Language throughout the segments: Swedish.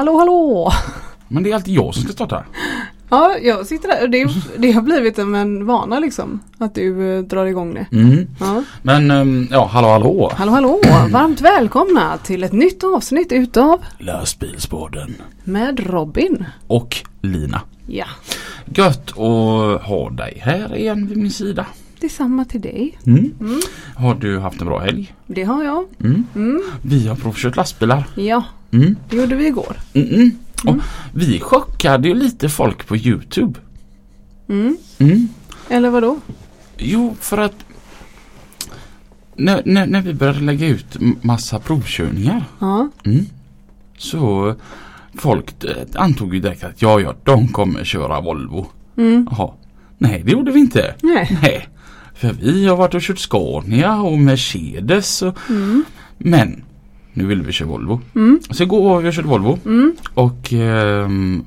Hallå hallå! Men det är alltid jag som ska starta. Ja, jag sitter där. Det, det har blivit en vana liksom. Att du eh, drar igång det. Mm. Ja. Men ehm, ja, hallå hallå. Hallå hallå! Varmt välkomna till ett nytt avsnitt utav Lastbilspodden. Med Robin. Och Lina. Ja, Gött att ha dig här igen vid min sida. Detsamma till dig. Mm. Mm. Har du haft en bra helg? Det har jag. Mm. Mm. Vi har provkört lastbilar. Ja, Mm. det gjorde vi igår. Mm vi chockade ju lite folk på Youtube. Eller vad då? Jo, för att när, när, när vi började lägga ut massa provkörningar Ja. så folk antog ju direkt att ja, ja, de kommer köra Volvo. Mm. Jaha. Nej, det gjorde vi inte. Nej. Nej. För vi har varit och kört Scania och Mercedes. Och, Mm. men nu vill vi köra Volvo. Mm. Så igår var vi och körde Volvo. Mm. Och ehm,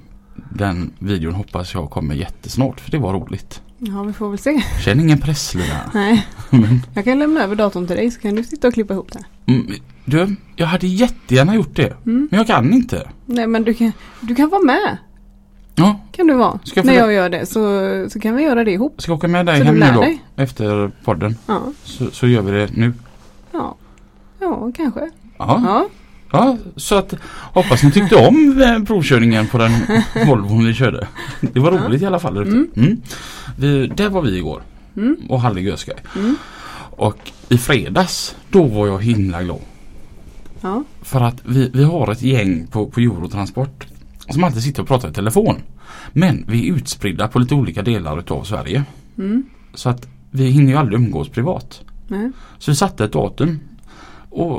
den videon hoppas jag kommer jättesnart för det var roligt. Ja, vi får väl se. Känn ingen press Lina. Nej, Men, jag kan lämna över datorn till dig så kan du sitta och klippa ihop det. mm, du, jag hade jättegärna gjort det. Mm. Men jag kan inte. Nej, men du kan, du kan vara med. Ja, Kan du vara. Ska jag När jag gör det så, så kan vi göra det ihop. ska jag åka med dig Så hem nu då? dig? Efter podden. Ja, Så, så gör vi det nu. ja, ja kanske. Ja, Ja, ja så att hoppas ni tyckte om eh, provkörningen på den Volvon vi körde. Det var Ja. roligt i alla fall. Mm. Mm. Vi, där var vi igår mm, och görskoj. mm, Och i fredags då var jag himla glad. ja, För att vi, vi har ett gäng på, på Eurotransport som alltid sitter och pratar i telefon. Men vi är utspridda på lite olika delar utav Sverige. mm, Så att vi hinner ju aldrig umgås privat. nej, Så vi satte ett datum och,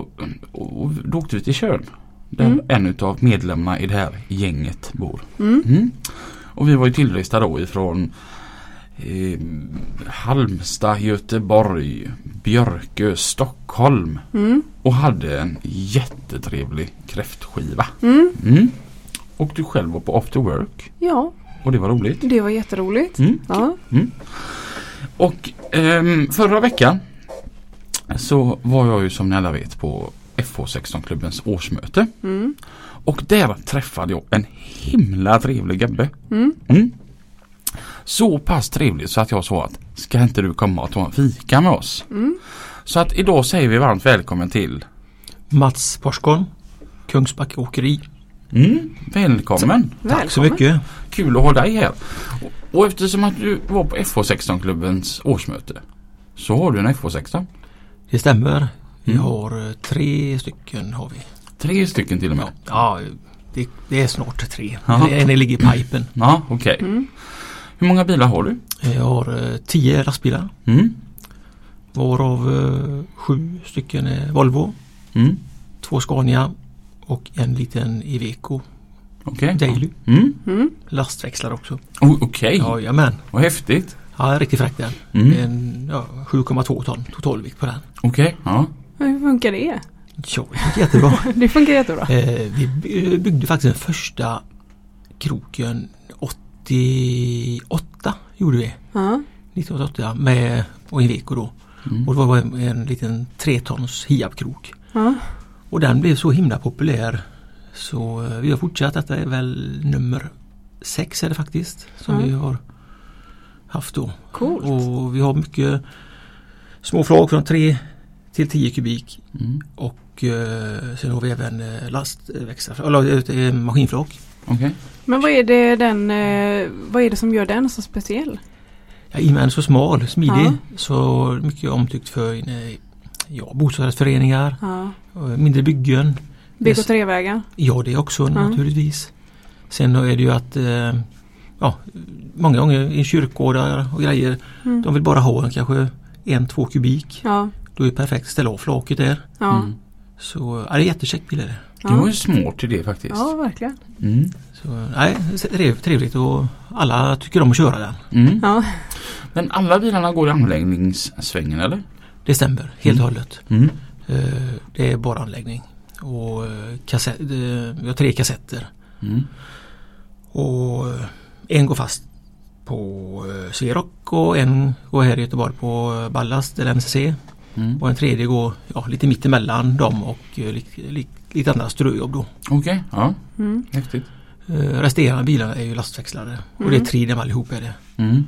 och, och då åkte vi till Tjörn. Där Mm. en utav medlemmarna i det här gänget bor. mm, Mm. Och vi var ju tillresta då ifrån eh, Halmstad, Göteborg, Björkö, Stockholm. mm, Och hade en jättetrevlig kräftskiva. Mm, Mm. Och du själv var på after work. ja, Och det var roligt. det var jätteroligt. Mm. Ja, Och ehm, förra veckan så var jag ju som ni alla vet på FH16-klubbens årsmöte. mm, Och där träffade jag en himla trevlig gubbe. mm, Mm. Så pass trevlig så att jag sa att ska inte du komma och ta en fika med oss? mm. Så att idag säger vi varmt välkommen till Mats Porsgård, Kungsbacka Åkeri. Mm, Välkommen! Tack så Välkommen. mycket. Kul att ha dig här. Och, och eftersom att du var på FH16-klubbens årsmöte så har du en FH16. Det stämmer. Vi Mm. har eh, tre stycken har vi. Tre stycken till och med. Ja, det, det är snart tre. En ligger i pipen. Ja, okej. Mm. Hur många bilar har du? Jag har eh, tio lastbilar. Mm. Varav eh, sju stycken är Volvo. Mm. Två Scania och en liten Iveco Okej. Daily. Mm. Mm. Lastväxlar också. Oh, Okej, Jajamän. vad häftigt. Ja, riktigt fräck den. Mm. En, ja, 7,2 ton totalvikt på den. Okej, ja. Hur funkar det? Ja, det funkar jättebra. Det funkar jättebra. Eh, vi by- byggde faktiskt den första kroken 88 gjorde vi. Ja, 1988 med och Iveco då. Mm. Och det var en, en liten 3 tons Hiab-krok. ja, Och den blev så himla populär så eh, vi har fortsatt. Detta är väl nummer 6 är det faktiskt som Ja. vi har haft då. coolt. Och vi har mycket små flak från 3 till 10 kubik Mm. och eh, sen har vi även eh, lastväxlar, eller eh, maskinflak. Okej. Men vad är det den, eh, vad är det som gör den så speciell? Ja, I och med den är så smal, smidig, Ja. så mycket omtyckt för eh, ja, bostadsrättsföreningar, Ja. Eh, mindre byggen. Bygg och trevägar. Ja det också Ja. naturligtvis. Sen är det ju att eh, ja, många gånger i kyrkogårdar och grejer Mm. de vill bara ha en, kanske en, två kubik. Ja. Då är det perfekt att ställa av flaket där. Ja. Mm. Så ja, det är jättekäckt bil är det. Det var ju smart idé faktiskt. ja, verkligen. Mm. Så, nej, trev- trevligt och alla tycker om att köra den. Mm. Ja. Men alla bilarna går i anläggningssvängen eller? Det stämmer helt och Mm. hållet. Mm. Eh, Det är bara anläggning. Och eh, kassett, eh, vi har tre kassetter. Mm. Och en går fast på Sverok och en går här i Göteborg på Ballast eller NCC. Mm. Och en tredje går ja, lite mitt emellan dem och eh, lite, lite, andra ströjobb då. Okej, ja. Mm. Häftigt. Resterande bilar är ju lastväxlade. Och det är Mm. tre dem allihop är det. Mm.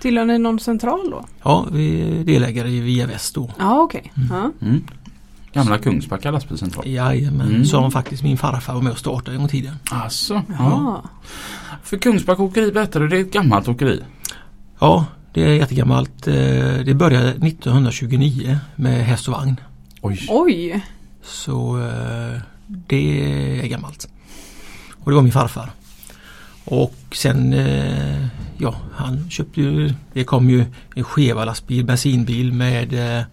Tillhör ni någon central då? Ja, vi är delägare i Via Väst då. Ja, okej. Ja. Gamla Kungsbacka lastbilscentral. Jajamän, Mm. som faktiskt min farfar var med och startade en gång i tiden. Alltså, ja. För Kungsbacka åkeri berättade du, det är ett gammalt åkeri. Ja, det är jättegammalt. Eh, Det började 1929 med häst och vagn. Oj. Oj. Så eh, det är gammalt. Och det var min farfar. Och sen, eh, ja han köpte ju, det kom ju en skeva lastbil, bensinbil med eh,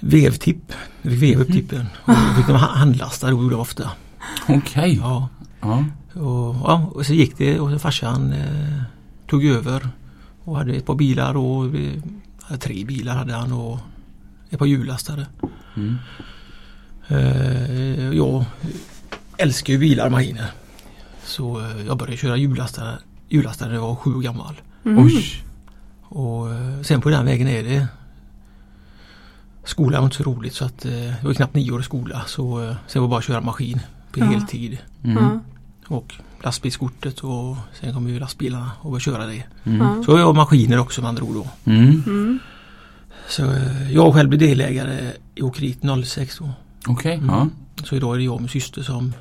vevtipp. Vi fick veva upp tippen. Och fick de ha- handlasta, det gjorde de ofta. Okej. Ja. Ja. Och, ja, och så gick det och så farsan eh, tog över och hade ett par bilar och tre bilar hade han och ett par hjullastare. Mm. Eh, jag älskar ju bilar och maskiner. Så eh, jag började köra hjullastare, hjullastare när jag var sju år gammal. Mm. Oj. Och eh, sen på den vägen är det Skolan var inte så roligt så att eh, det var knappt nio år i skola så eh, sen var det bara att köra maskin på Ja. heltid. Mm. Och lastbilskortet och sen kom ju lastbilarna och började köra det. Mm. Så jag har maskiner också med andra ord då. Mm. Mm. Så eh, jag själv blev delägare i åkeriet 06 då. Okej, ja. Så idag är det jag och min syster som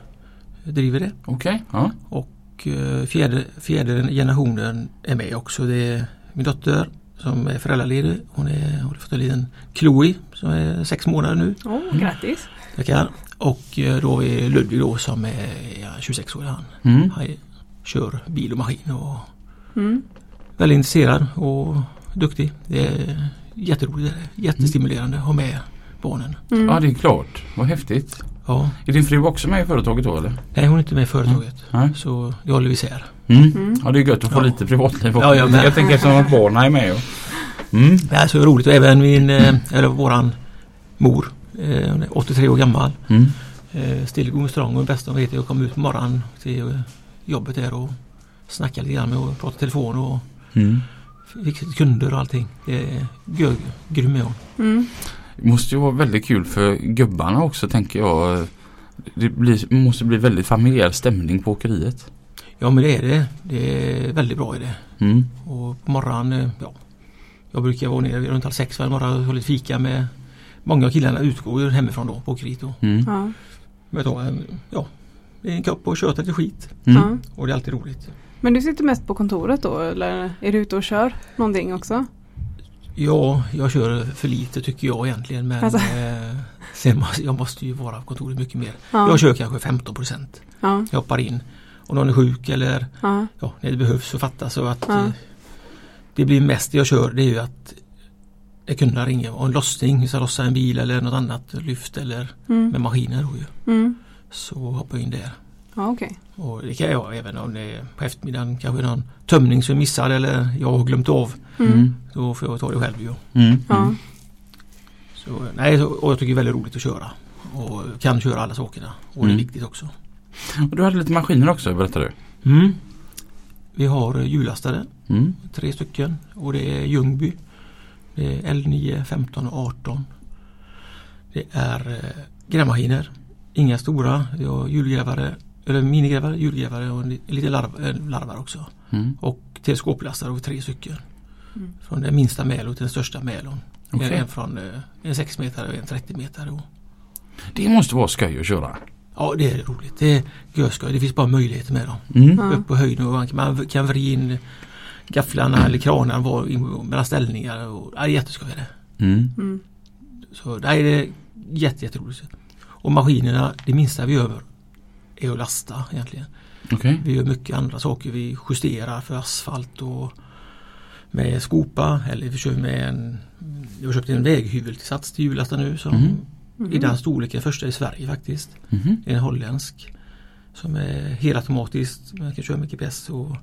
driver det. Okej, ja. Och eh, fjärde, fjärde generationen är med också. Det är min dotter som är föräldraledig. Hon är, har fått en liten Chloe som är sex månader nu. Oh, grattis. Tackar. Och eh, då är Ludvig då som är ja, 26 år han. Mm. Han kör bil och maskin och Mm. väldigt intresserad och duktig. Det är jätteroligt. Jättestimulerande att ha med barnen. Mm. Ja, det är klart. Vad häftigt. Ja. Är din fru också med i företaget då eller? Nej hon är inte med i företaget. Nej. Så det håller vi isär. Mm. Mm. Ja, det är gött att få Ja. lite privatliv också. Ja, jag med. jag tänker eftersom att barnen är med. Och... Mm. Det är så roligt och även min, eh, eller våran mor, eh, hon är 83 år gammal. Mm. Eh, still going strong och det bästa hon vet är att komma ut på morgonen till eh, jobbet där och snacka lite grann med och prata telefon och Mm. fixa kunder och allting. Det är grym är hon. Det måste ju vara väldigt kul för gubbarna också tänker jag. Det blir, måste bli väldigt familjär stämning på åkeriet. Ja men det är det. Det är väldigt bra i det. Mm. Och på morgonen, eh, ja. Jag brukar vara nere vid runt halv sex varje morgon och ha lite fika med Många av killarna utgår ju hemifrån då på åkeriet då. Mm. Ja. Men ta en, ja, en kopp och köta lite skit. Mm. Och det är alltid roligt. Men du sitter mest på kontoret då eller är du ute och kör någonting också? Ja, jag kör för lite tycker jag egentligen men Alltså. eh, sen jag måste ju vara på kontoret mycket mer. Ja. Jag kör kanske 15 procent. Ja. Jag hoppar in. Om någon är sjuk eller Ja. ja, när det behövs så fattas så att eh, det blir mest jag kör det är ju att jag kunna ringa och en lossning, ska lossa en bil eller något annat lyft eller Mm. med maskiner då ju. Mm. Så hoppar jag in där. Ja okej. Och det kan jag även om det är på eftermiddagen kanske någon tömning som är missad eller jag har glömt av. Mm. Mm. Då får jag ta det själv ju. Mm. Ja. Mm. Så, nej, och jag tycker det är väldigt roligt att köra. Och kan köra alla sakerna. Och det är Mm. viktigt också. Och du hade lite maskiner också berättade du. Mm. Vi har eh, hjullastare, Mm. tre stycken. Och det är Ljungby. Det är L9, 15 och 18. Det är eh, grävmaskiner. Inga stora. Vi har hjulgrävare, eller minigrävare, hjulgrävare och lite larv, eh, larvar också. Mm. Och teleskoplastare och tre stycken. Mm. Från den minsta mälon till den största mälon. Okej. En från eh, en 6 meter och en 30 meter. Och, Det måste vara skoj att köra. ja det är roligt. Det är görskoj. Det finns bara möjligheter med dem. Mm. Upp på höjden och man kan, man kan vrida in gafflarna eller kranarna var in mellan ställningar. Och, ja, det är jätteskoj är det. Mm. Mm. Så är det jätte, jätteroligt. Och maskinerna, det minsta vi gör är att lasta egentligen. Okej. Vi gör mycket andra saker. Vi justerar för asfalt och med skopa eller vi kör med en Jag har köpt en väghyveltillsats till hjullastaren nu som Mhm. i den storleken första i Sverige faktiskt. Det är en holländsk som är helautomatiskt. Man kan köra med GPS och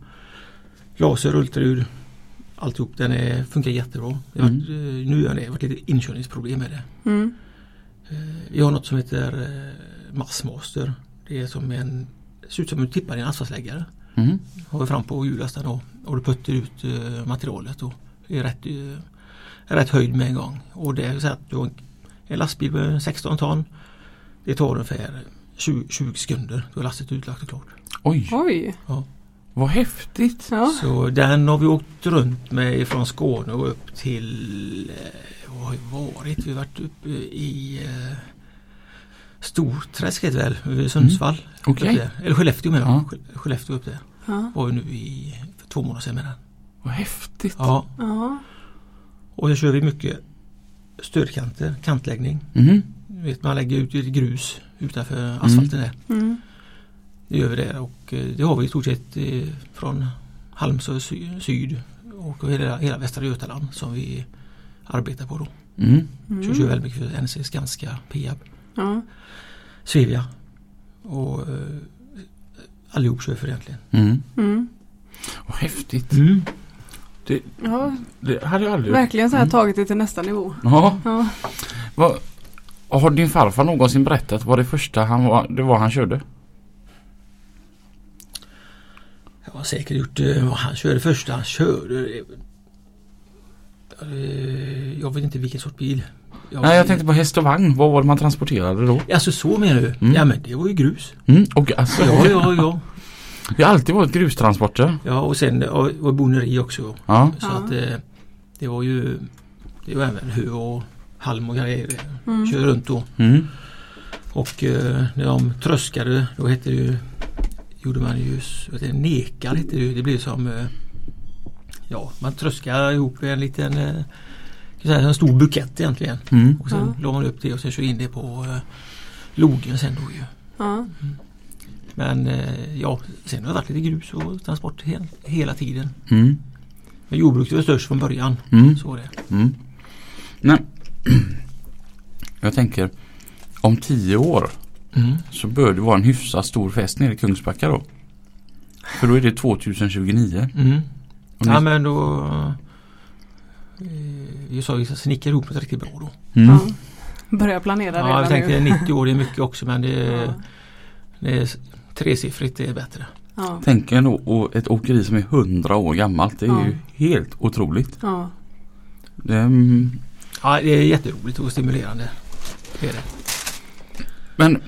laser, ultraljud. Alltihop. Den är, funkar jättebra. Det har varit, Mm. eh, nu har det varit lite inkörningsproblem med det. Mm. Eh, Vi har något som heter eh, Massmaster. Det är som en ser ut som en tippar i en asfaltsläggare. Mhm. Har vi fram på hjullastaren då och du puttar ut eh, materialet och är rätt, är rätt höjd med en gång. Och det är så att du har en, en lastbil med 16 ton. Det tar ungefär 20, 20 sekunder. Då är lastet utlagt och klart. Oj, Oj. vad häftigt. Ja. Så den har vi åkt runt med från Skåne och upp till eh, Vad har vi varit? Vi har varit uppe i eh, Storträsk heter det väl, vid Sundsvall. Okej. Upp där. Eller Skellefteå menar Ja. jag. Ske- Skellefteå upp där. Ja. Var ju nu i för två månader sedan den. Vad häftigt. Ja. Ja. Och så kör vi mycket stödkanter, kantläggning. Du vet, man lägger ut grus utanför asfalten där. Mm. Det gör vi där och eh, det har vi i stort sett eh, från Halmstad sy- syd och hela, hela Västra Götaland som vi arbetar på då. Mm. Så vi kör Mm. väldigt mycket för NC, Skanska, Peab, Ja. Svevia och eh, allihop kör för egentligen. Mm. Mm. Vad häftigt. ja. Det hade jag aldrig... Verkligen så här Mm. tagit det till nästa nivå. Ja. Ja. Vad, har din farfar någonsin berättat vad det första han var, det var han körde? Jag har säkert gjort eh, vad han körde första han körde. Jag vet inte vilken sorts bil. Nej jag tänkte på häst och vagn. Vad var det man transporterade då? Alltså så menar du? Mm. Ja men det var ju grus. Mm. Och alltså, Ja ja ja. Det har alltid varit grustransporter. Ja och sen och, och boneri också. Ja. Så Ja. att eh, det var ju Det var även hö och halm och grejer. Mm. Kör runt då. Mm. Och eh, när de tröskade då hette det ju Gjorde man ju det, nekar hette det ju. Det blev som eh, Ja man tröskade ihop en liten eh, jag en stor bukett egentligen. Mm. Och sen Ja. la man upp det och sen körde in det på eh, logen sen då ju. Ja. Men eh, ja, sen har det varit lite grus och transport he hela tiden. Mm. Men jordbruket var störst från början. Mm. Så var det. Mm. Nej. Jag tänker om tio år Mm. så bör det vara en hyfsat stor fest nere i Kungsbacka då. För då är det 2029. Mm. Ja men då Jag sa ju att snickra ihop något riktigt bra då. Mm. Ja. Börja planera Ja, jag redan tänkte nu. 90 år är mycket också men det, Ja. det är tresiffrigt det är bättre. Ja. Tänk en, ett åkeri som är 100 år gammalt. Det är Ja. ju helt otroligt. Ja. Det, mm, Ja det är jätteroligt och stimulerande. Det är det. men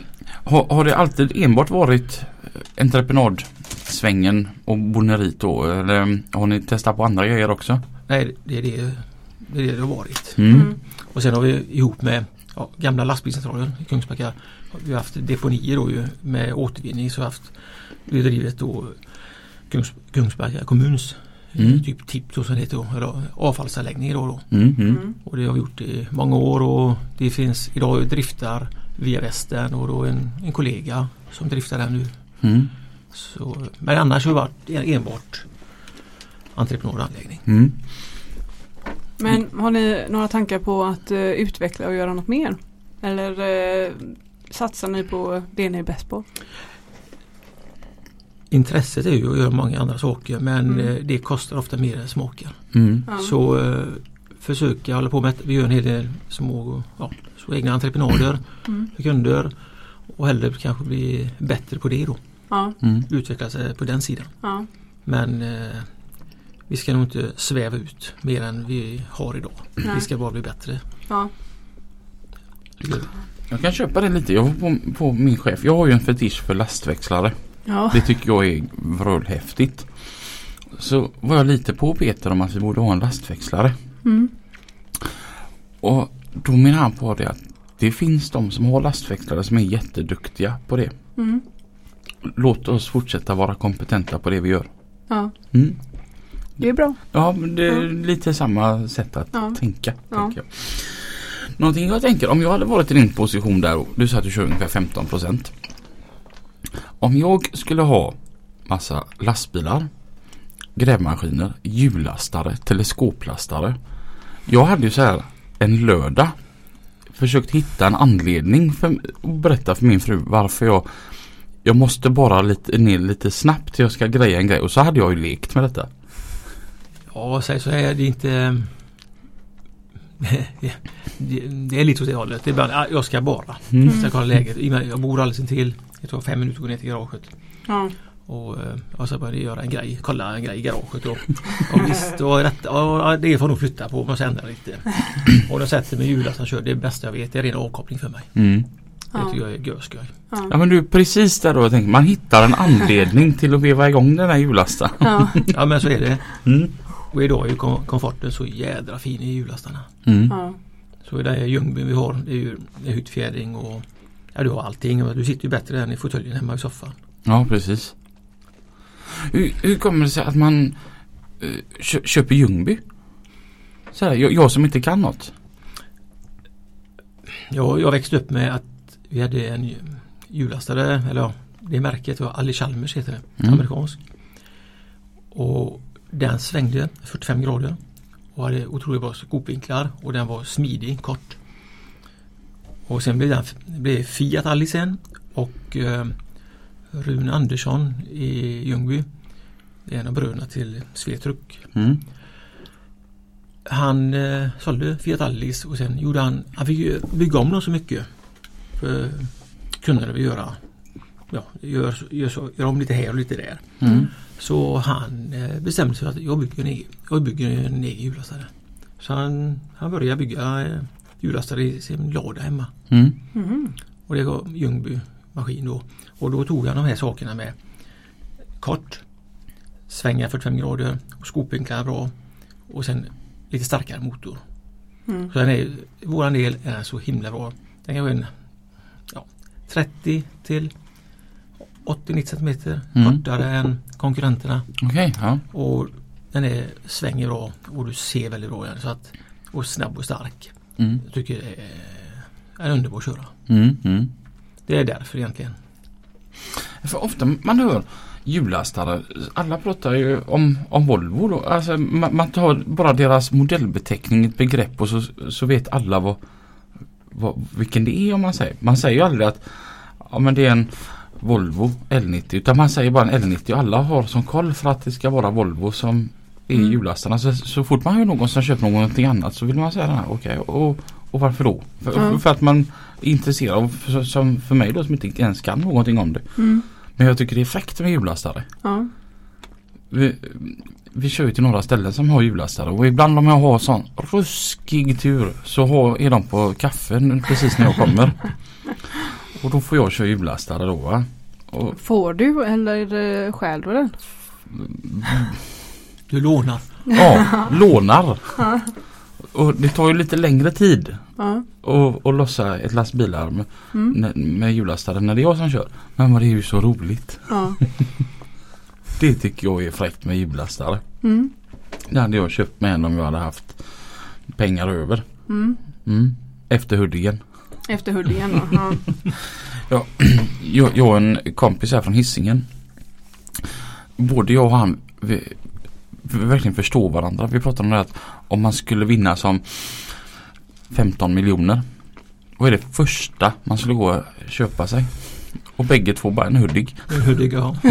har, har det alltid enbart varit eh, entreprenadsvängen och boneriet då? Eller mm, har ni testat på andra grejer också? Nej det är det det, är det, det har varit. Mm. Mm. Och sen har vi ihop med ja, gamla lastbilscentralen i Kungsbacka. Vi har haft deponier då ju med återvinning så vi har haft vi drivit då Kungs, Kungsbacka kommuns Mm. typ tipp som det heter då, eller avfallsanläggning då, då. Mm. Mm. Mm. Och det har vi gjort i många år och det finns idag driftar via västern och då en, en kollega som driftar den nu. Mm. Så, men annars har det varit en- enbart entreprenadanläggning. Mm. Men har ni några tankar på att eh, utveckla och göra något mer? Eller eh, satsar ni på det ni är bäst på? Intresset är ju att göra många andra saker men Mm. eh, det kostar ofta mer än smakar. Mm. Så eh, försöka hålla på med vi gör en hel del små ja, så egna entreprenader Mm. för kunder och hellre kanske bli bättre på det då. Ja. Mm. Utveckla sig på den sidan. Ja. Men vi ska nog inte sväva ut mer än vi har idag. Nej. Vi ska bara bli bättre. Ja. Jag kan köpa det lite. Jag var på, på min chef. Jag har ju en fetisch för lastväxlare. Ja. Det tycker jag är vrölhäftigt. Så var jag lite på Peter om att vi borde ha en lastväxlare. Mm. Och då menar han på det att det finns de som har lastväxlare som är jätteduktiga på det. Mm. Låt oss fortsätta vara kompetenta på det vi gör. Ja. Mm. Det är bra. Ja, men det är Ja. lite samma sätt att Ja. tänka. Ja. Tänker jag. Någonting jag tänker, om jag hade varit i din position där och du sa att du kör ungefär 15 procent. Om jag skulle ha massa lastbilar, grävmaskiner, hjullastare, teleskoplastare. Jag hade ju så här en lördag försökt hitta en anledning för att berätta för min fru varför jag jag måste bara lite, ner lite snabbt jag ska greja en grej och så hade jag ju lekt med detta. Ja, säg så här, det är inte det, det är lite åt det hållet. Det är bara, ah, jag ska bara. Mm. Jag ska kolla läget. I Jag bor alldeles intill. Det tar fem minuter att gå ner till garaget. Ja. Och, eh, och så började jag göra en grej, kolla en grej i garaget. Och, och visst, och detta, och det får nog flytta på, måste ändra lite. Och då sätter mig hjulet som kör, det är det bästa jag vet. Det är ren avkoppling för mig. Mm. Det Ja. tycker jag är görskoj. Ja Ja. men du precis där då jag tänkte man hittar en anledning till att veva igång den här hjullastaren. Ja. Ja men så är det. Mm. Och idag är ju kom- komforten så jädra fin i hjulastarna. Mm. Ja. Så i den här Ljungby vi har, det är ju hyttfjädring och Ja du har allting. Du sitter ju bättre än i fåtöljen hemma i soffan. Ja precis. Hur, hur kommer det sig att man kö, köper Ljungby? Så här, jag, jag som inte kan något. Jag, jag växte upp med att vi hade en hjullastare, eller ja, det märket var Ali Chalmers heter det, Mm. amerikansk. Och den svängde 45 grader och hade otroligt bra skopvinklar och den var smidig, kort. Och sen blev den blev Fiat Ali sen och eh, Rune Andersson i Ljungby, en av bröderna till Svetruck. Mm. Han eh, sålde Fiat Alice och sen gjorde han, han fick bygga om dem så mycket. För kunde vi göra, ja, gör, gör, så, gör om lite här och lite där. Mm. Så han eh, bestämde sig för att jag bygger en egen, jag bygger en egen hjullastare. Så han, han började bygga eh, hjullastare i sin lada hemma. Mm. Mhm. Och det var Ljungby maskin då. Och då tog han de här sakerna med kort, svänga 45 grader, och skopvinklar bra och sen lite starkare motor. Mm. Så den är, våran del är så himla bra. Den kan gå en ja, 30 till 80-90 cm Mm. kortare än konkurrenterna. Okej, ja. Och den är, svänger bra och du ser väldigt bra den. Så att, och snabb och stark. Mm. Jag tycker det är, är underbar att köra. Mm. Mm. Det är därför egentligen. För ofta man hör hjullastare, alla pratar ju om, om Volvo då. Alltså man, man tar bara deras modellbeteckning, ett begrepp och så, så vet alla vad, vad, vilken det är om man säger. Man säger ju aldrig att ja, men det är en Volvo L90 utan man säger bara en L90 och alla har som koll för att det ska vara Volvo som är Mm. hjulllastarna. Så, så fort man hör någon som köper någonting annat så vill man säga den här, okej och, och varför då? För, Ja. för att man är intresserad av, för, som för mig då som inte ens kan någonting om det. Mm. Men jag tycker det är fräckt med hjullastare. Ja. Vi, vi kör ju till några ställen som har hjullastare och ibland om jag har sån ruskig tur så har, är de på kaffen precis när jag kommer. och då får jag köra hjullastare då va. Och, Får du eller stjäl du den? Du lånar. ja, lånar. Och det tar ju lite längre tid Ja. lossa ett lastbilar med, Mm. med hjullastare när det är jag som kör. Men det är ju så roligt. Ja. Det tycker jag är fräckt med hjullastare. Mm. Det hade jag köpt med en om jag hade haft pengar över. Mm. Mm. Efter Huddingen. Efter Huddingen då. Ja. Jag, jag och en kompis här från Hisingen. Både jag och han vi, vi verkligen förstår varandra. Vi pratade om det att om man skulle vinna som 15 miljoner. Vad är det första man skulle gå och köpa sig? Och bägge två bara en Hudik. En Hudik ja.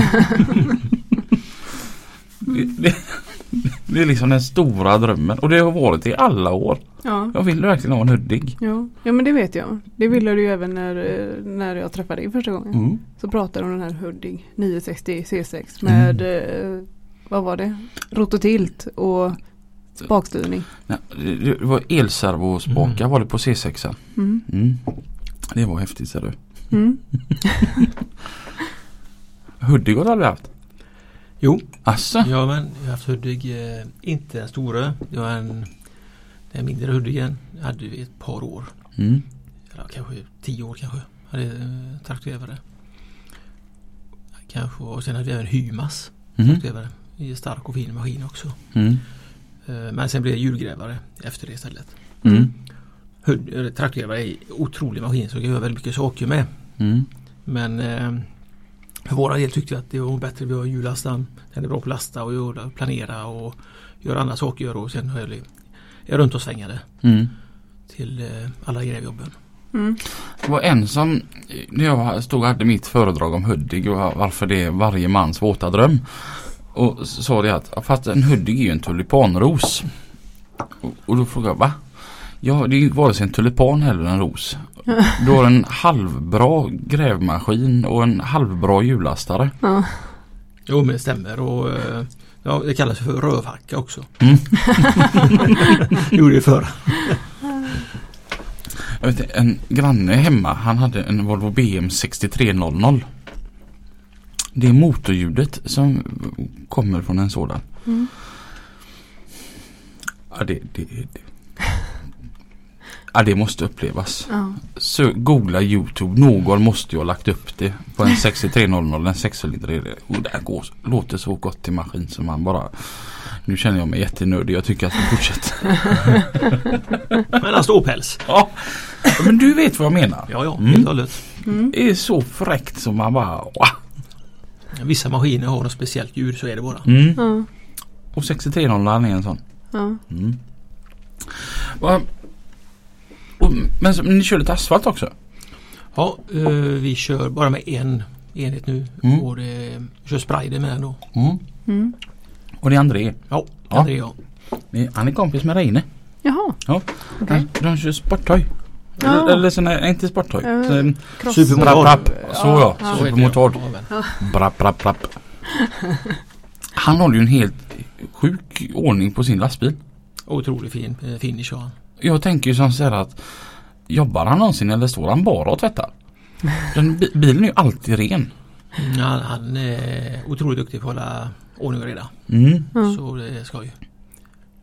Det, det, det är liksom den stora drömmen. Och det har varit i alla år. Ja. Jag vill verkligen ha en Hudik. Ja. ja men det vet jag. Det ville du ju även när, eh, när jag träffade dig första gången. Mm. Så pratade du om den här Hudig 960 C6 med eh, vad var det? Rototilt och spakstyrning. Ja, det var elservospakar Mm. var det på C6. Mm. Mm. Det var häftigt ser du. Mm. Hudik har du aldrig haft? Jo, Asså? ja men jag har haft Hudik. Eh, inte den stora. Det var en den mindre Hudiken. Jag hade vi ett par år. Mm. Eller kanske tio år kanske. Hade eh, traktorgrävare. Kanske och sen hade vi även Hymas. I stark och fin maskin också. Mm. Eh, Men sen blev det hjulgrävare efter det istället. Mm. Eller Traktorgrävare är en otrolig maskin så jag göra väldigt mycket saker med. Mm. Men eh, För våra del tyckte jag att det var bättre att vi har hjullastaren. Den är bra på att lasta och göra, planera och göra andra saker och sen är jag runt och svängade Mm. till eh, alla grävjobben. Mm. Det var en som, när jag stod och hade mitt föredrag om Hudik och varför det är varje mans våta dröm. Och så sa det att, fast en Hudik är ju en tulipanros. Och, och då frågade jag, va? Ja, det är ju vare sig en tulipan eller en ros. Du har en halvbra grävmaskin och en halvbra hjullastare. Ja. Jo men det stämmer och eh, ja, det kallas för rövhacka också. Mm. Gjorde det förr. Jag vet, en granne hemma, han hade en Volvo BM 6300. Det är motorljudet som kommer från en sådan. Mm. Ja, det, det, det. Ja, det måste upplevas. Ja. Så googla Youtube. Någon måste ju ha lagt upp det på en 6300, en 6-cylindrig. Och det går, låter så gott i maskin som man bara Nu känner jag mig jättenördig. Jag tycker att vi fortsätter. Men han ståpäls. Ja, men du vet vad jag menar. Ja, ja, Mm. helt. Mm. Det är så fräckt som man bara wow. Vissa maskiner har något speciellt ljud så är det bara. Mm. Ja. Och 6300 är en sån. Ja. Mm. Men ni kör lite asfalt också? Ja, eh, vi kör bara med en enhet nu. Mm. Och det, vi kör Sprider med den då. Mm. Mm. Och det är André. Ja, Ja. André ja. Han är kompis med Reine. Jaha. Ja. Okej. De, de kör sporttoj. Ja. Eller, eller såna, inte sporttoj. Ja. Så, Cross. Supermotard. brapp, brapp. Så ja, Ja. Supermotard. ja. Brapp, brapp, brapp. Han håller ju en helt sjuk ordning på sin lastbil. Otroligt fin eh, finish har han. Jag tänker ju som så här att Jobbar han någonsin eller står han bara och tvättar? Den, bi- bilen är ju alltid ren. Mm, Han, han är otroligt duktig på att hålla ordning och reda. Mm. Så det är skoj.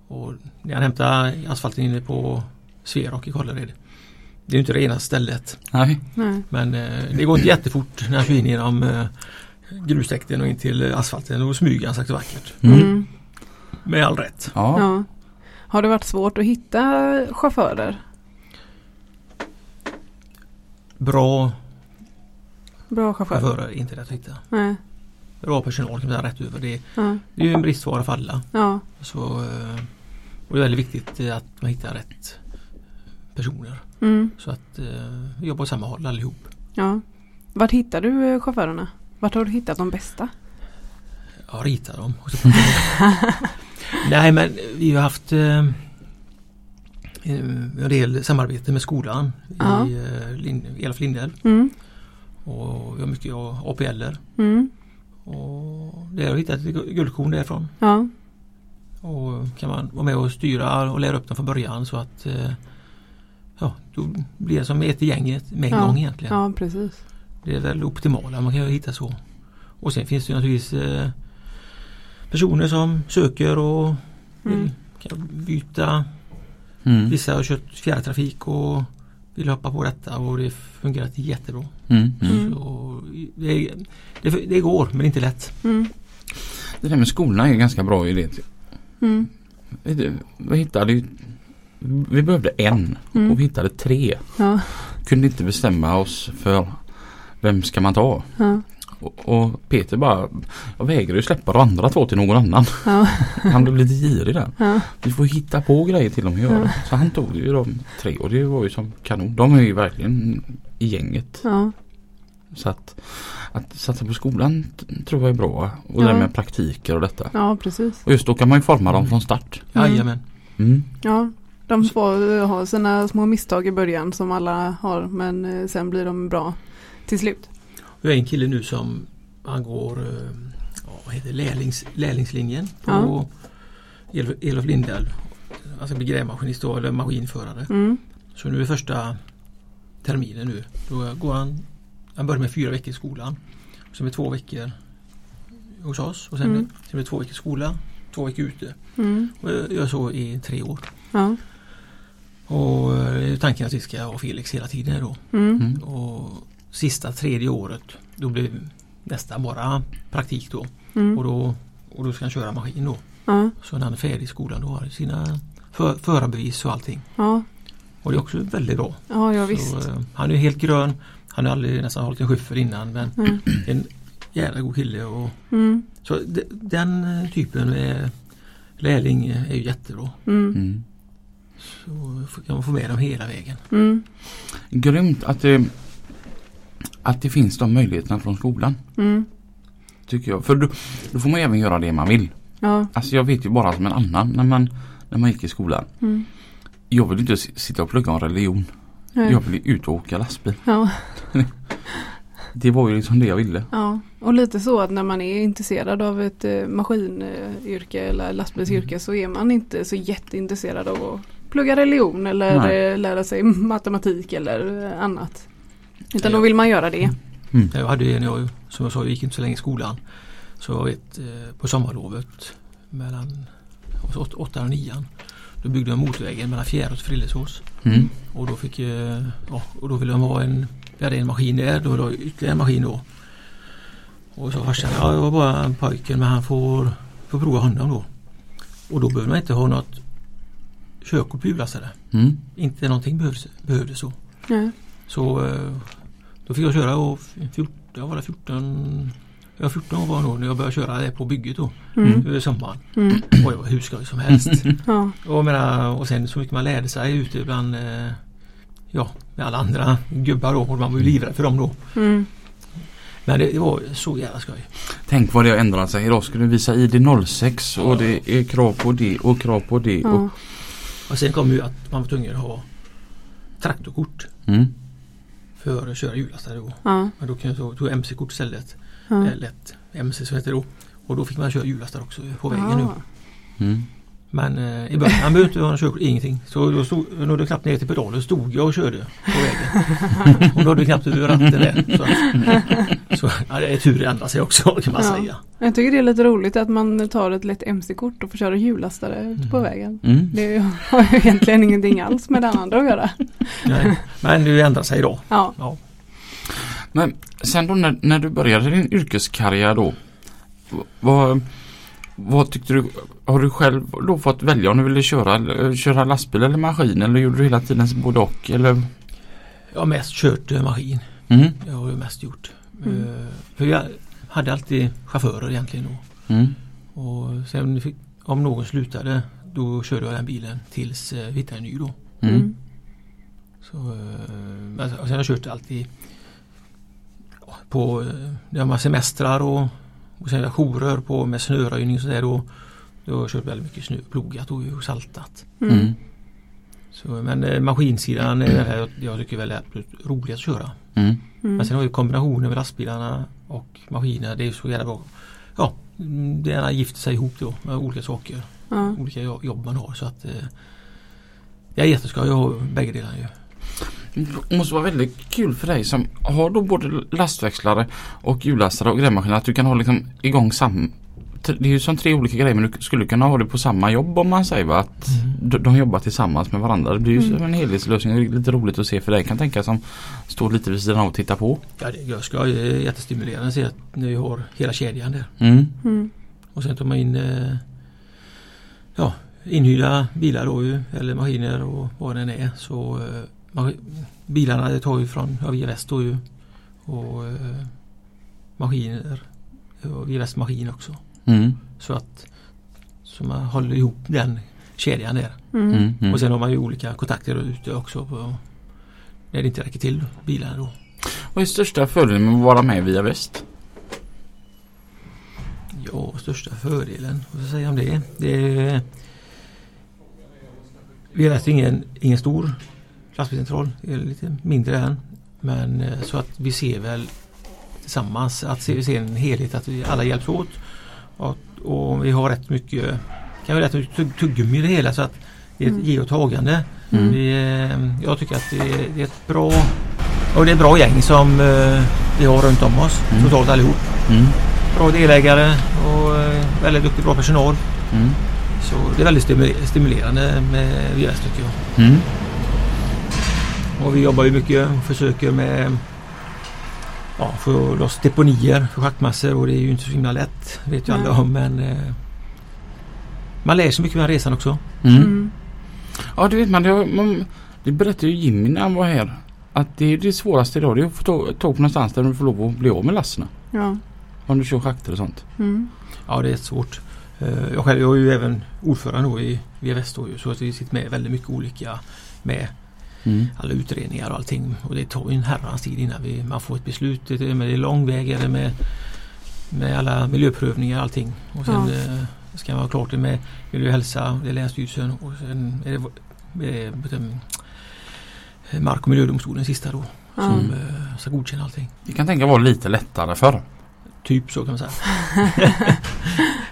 Och när han hämtar asfalten inne på Sverok i Kållered. Det är ju inte det ena stället. Nej. Nej. Men eh, det går inte jättefort när han kör in genom eh, grustäkten och in till asfalten och smyger han sakta vackert. Mm. Mm. Med all rätt. Ja. Ja. Har det varit svårt att hitta chaufförer? Bra Bra chaufförer? chaufförer är inte lätt att hitta. Nej. Bra personal kan man säga rätt över. Det, Ja. det är ju en bristvara för alla. Ja. Så, eh, och det är väldigt viktigt eh, att man hittar rätt personer. Mm. Så att eh, vi jobbar åt samma håll allihop. ja. Vart hittar du eh, chaufförerna? Vart har du hittat de bästa? Ja, rita dem. Nej men vi har haft eh, eh, en del samarbete med skolan Ja. i eh, Lind- Lindell. Mm. Och vi har mycket APL Mm. och det har hittat guldkorn därifrån. Ja. Och kan man vara med och styra och lära upp dem från början så att eh, Ja, då blir det som ett i gänget med en Ja. gång egentligen. Ja, precis. Det är väl optimala man kan ju hitta så. Och sen finns det ju naturligtvis eh, personer som söker och vill Mm. kan byta. Mm. Vissa har kört fjärrtrafik och vill hoppa på detta och det fungerat jättebra. Mm. Mm. Mm. Så det, det, det går men inte lätt. Mm. Det där med skolorna är en ganska bra idé. Mm. Vet du, Vi hittade ju Vi behövde en Mm. och vi hittade tre. Ja. Kunde inte bestämma oss för vem ska man ta? Ja. Och, och Peter bara Jag vägrar ju släppa de andra två till någon annan. Ja. Han blev lite girig där. Ja. Vi får hitta på grejer till dem att göra. Så han tog ju de tre och det var ju som kanon. De är ju verkligen i gänget. Ja. Så att, att satsa på skolan tror jag är bra. Och Ja. det där med praktiker och detta. ja, precis. Och just då kan man ju forma dem från start. Mm. Jajamän. Mm. Ja, de får eh, ha sina små misstag i början som alla har men eh, sen blir de bra till slut. Vi har en kille nu som han går eh, ja, vad heter lärlings, lärlingslinjen på Elof Elof Lindell. Han ska bli grävmaskinist eller maskinförare. Mm. Så nu är första terminen nu. Då går han, han börjar med fyra veckor i skolan. Sen det två veckor hos oss och sen, Mm. blir, sen blir det två veckor i skola, två veckor ute. Mm. Och jag gör så i tre år. Ja. Och eh, tanken är att vi ska ha Felix hela tiden då. Mm. Mm. Och sista tredje året då blir nästan bara praktik då. Och Mm. då, och då ska han köra maskin då. Ja. Så när han är färdig i skolan då har han sina för, förarbevis och allting. Ja. Och det är också väldigt bra. ja, ja visst. Så, eh, han är helt grön. Han har aldrig nästan hållit en skyffel innan men Mm. en jävla god kille. Och, Mm. så de, den eh, typen med lärling är ju jättebra. Mm. Mm. Så kan man få med dem hela vägen. Mm. Grymt att det, att det finns de möjligheterna från skolan. Mm. Tycker jag. För då, då får man även göra det man vill. Ja. Alltså jag vet ju bara som en annan när man, när man gick i skolan. Mm. Jag vill inte sitta och plugga om religion. Nej. Jag vill ut och åka lastbil. Ja. Det var ju liksom det jag ville. ja. Och lite så att när man är intresserad av ett eh, maskinyrke eller lastbilsyrke så är man inte så jätteintresserad av att plugga religion eller Nej. eh, lära sig matematik eller eh, annat. Utan då vill man göra det. Jag hade ju när jag, som jag sa, jag gick inte så länge i skolan. Så jag vet eh, på sommarlovet mellan åt- åttan och nian. Då byggde jag motorvägen mellan Fjärås och Frillesås. Mm. Och då fick eh, ja, och då ville de ha en, vi hade en maskin där, då var det ytterligare en maskin då. Och så farsan, ja jag var bara en pojke men han får, får prova honom då. Och då behöver man inte ha något körkort på hjullastare. Mm. Inte någonting behövdes, behövdes så. Ja. Så eh, då fick jag köra och 14, jag var det 14, jag var 14 år var jag nog när jag började köra det på bygget då. Mm. Över sommaren. Mm. Och jag var hur skoj som helst. Ja. och, menar, och sen så mycket man lärde sig ute bland eh, Ja, med alla andra gubbar då och man var ju livrädd för dem då. Mm. Men det, det var så jävla skoj. Tänk vad det har ändrat sig. Idag ska du visa ID06 och det är krav på det och krav på det. Och, Ja. Och sen kom ju att man var tvungen att ha traktorkort mm. För att köra hjullastare då. Ja. Men då kan jag ta, tog MC-kort istället. Ja. Eh, Lätt MC som heter det då. Och då fick man köra hjullastare också på vägen nu. Ja. Mm. Men eh, i början, han behövde inte ha körkort, ingenting. Så då stod, nådde jag knappt ner till pedalen, stod jag och körde på vägen. och nådde knappt över ratten där. Så, så ja, det är tur det ändrar sig också kan man Ja. säga. Jag tycker det är lite roligt att man tar ett lätt MC-kort och får köra hjullastare ute på vägen. Mm. Det har ju egentligen ingenting alls med det andra att göra. Nej. Men det ändrar sig idag. Ja. Ja. Men sen då när, när du började din yrkeskarriär då. Vad, vad tyckte du? Har du själv då fått välja om du ville köra, eller- köra lastbil eller maskin eller gjorde du hela tiden både och? Eller? Jag har mest kört eh, maskin. Mm. Det har jag mest gjort. Mm. Eh, för jag hade alltid chaufförer egentligen då. Mm. Och sen fick, om någon slutade då körde jag den bilen tills eh, vi hittade en ny då. Mm. Mm. Så, eh, och sen har jag kört alltid på eh, när man semestrar och, och sen jourer på med snöröjning och sådär då. Då har jag kört väldigt mycket snö, plogat och saltat. Mm. Mm. Så, men eh, maskinsidan är det här jag, jag tycker väl är absolut roligast att köra. Mm. Men sen har ju kombinationen med lastbilarna och maskiner det är så jävla bra. Ja, mm, det ena gifter sig ihop då med olika saker. Ja. Olika jo- jobb man har så att eh, jag är jätteskoj att ha bägge delarna ju. Det måste vara väldigt kul för dig som har då både lastväxlare och hjullastare och grävmaskiner att du kan ha liksom igång sam Det är ju som tre olika grejer men du skulle kunna ha det på samma jobb om man säger va? Att de, de jobbar tillsammans med varandra. Det blir ju Mm. en helhetslösning. Det är lite roligt att se för dig kan tänka som står lite vid sidan av och tittar på. Ja, det är skoj. Jättestimulerande att se att ni har hela kedjan där. Mm. Mm. Och sen tar man in eh, ja, inhyrda bilar då ju, eller maskiner och vad det än är. Så eh, bilarna det tar ju från ja, Via Väst då ju. Och eh, maskiner och Via Väst maskin också. Mm. Så att så man håller ihop den kedjan där. Mm. Mm. Mm. Och sen har man ju olika kontakter ute också på när det inte räcker till bilarna då. Vad är största fördelen med att vara med via väst? Ja, största fördelen, vad ska jag säga om det? det är, vi är alltså ingen, ingen stor lastbilscentral, är lite mindre än. Men eh, så att vi ser väl tillsammans, att vi ser en helhet, att vi alla hjälps åt. Och, och vi har rätt mycket, kan vi rätt mycket tugg- tuggummi i det hela så att det är ett Mm. ge och tagande. Mm. Vi, eh, jag tycker att det är, det är ett bra och det är ett bra gäng som eh, vi har runt om oss Mm. totalt allihop Mm. bra delägare och eh, väldigt duktig bra personal. Mm. Så det är väldigt stimu- stimulerande med VS tycker jag. Och vi jobbar ju mycket och försöker med ja, få loss deponier för schaktmassor och det är ju inte så himla lätt. vet ju alla om men eh, man lär sig mycket med resan också. Mm. Mm. Ja det vet man. Det, man, det berättade ju Jimmy när han var här. Att det är det svåraste idag. Det är att få tag på någonstans där du får lov att bli av med lasterna. Ja. Om du kör schakter och sånt. Mm. Ja det är svårt. Eh, Jag själv jag är ju även ordförande då i ju, så att vi sitter med väldigt mycket olika med Mm. alla utredningar och allting. Och det tar ju en herrans tid innan vi, man får ett beslut. Det är, men det är lång väg är det med, med alla miljöprövningar och allting. Och sen Ja. eh, ska man vara klart det med miljö och hälsa, det är Länsstyrelsen och sen är det, är det Mark och miljödomstolen sista då. Som eh, ska godkänna allting. Det kan tänka vara lite lättare förr. Typ så kan man säga.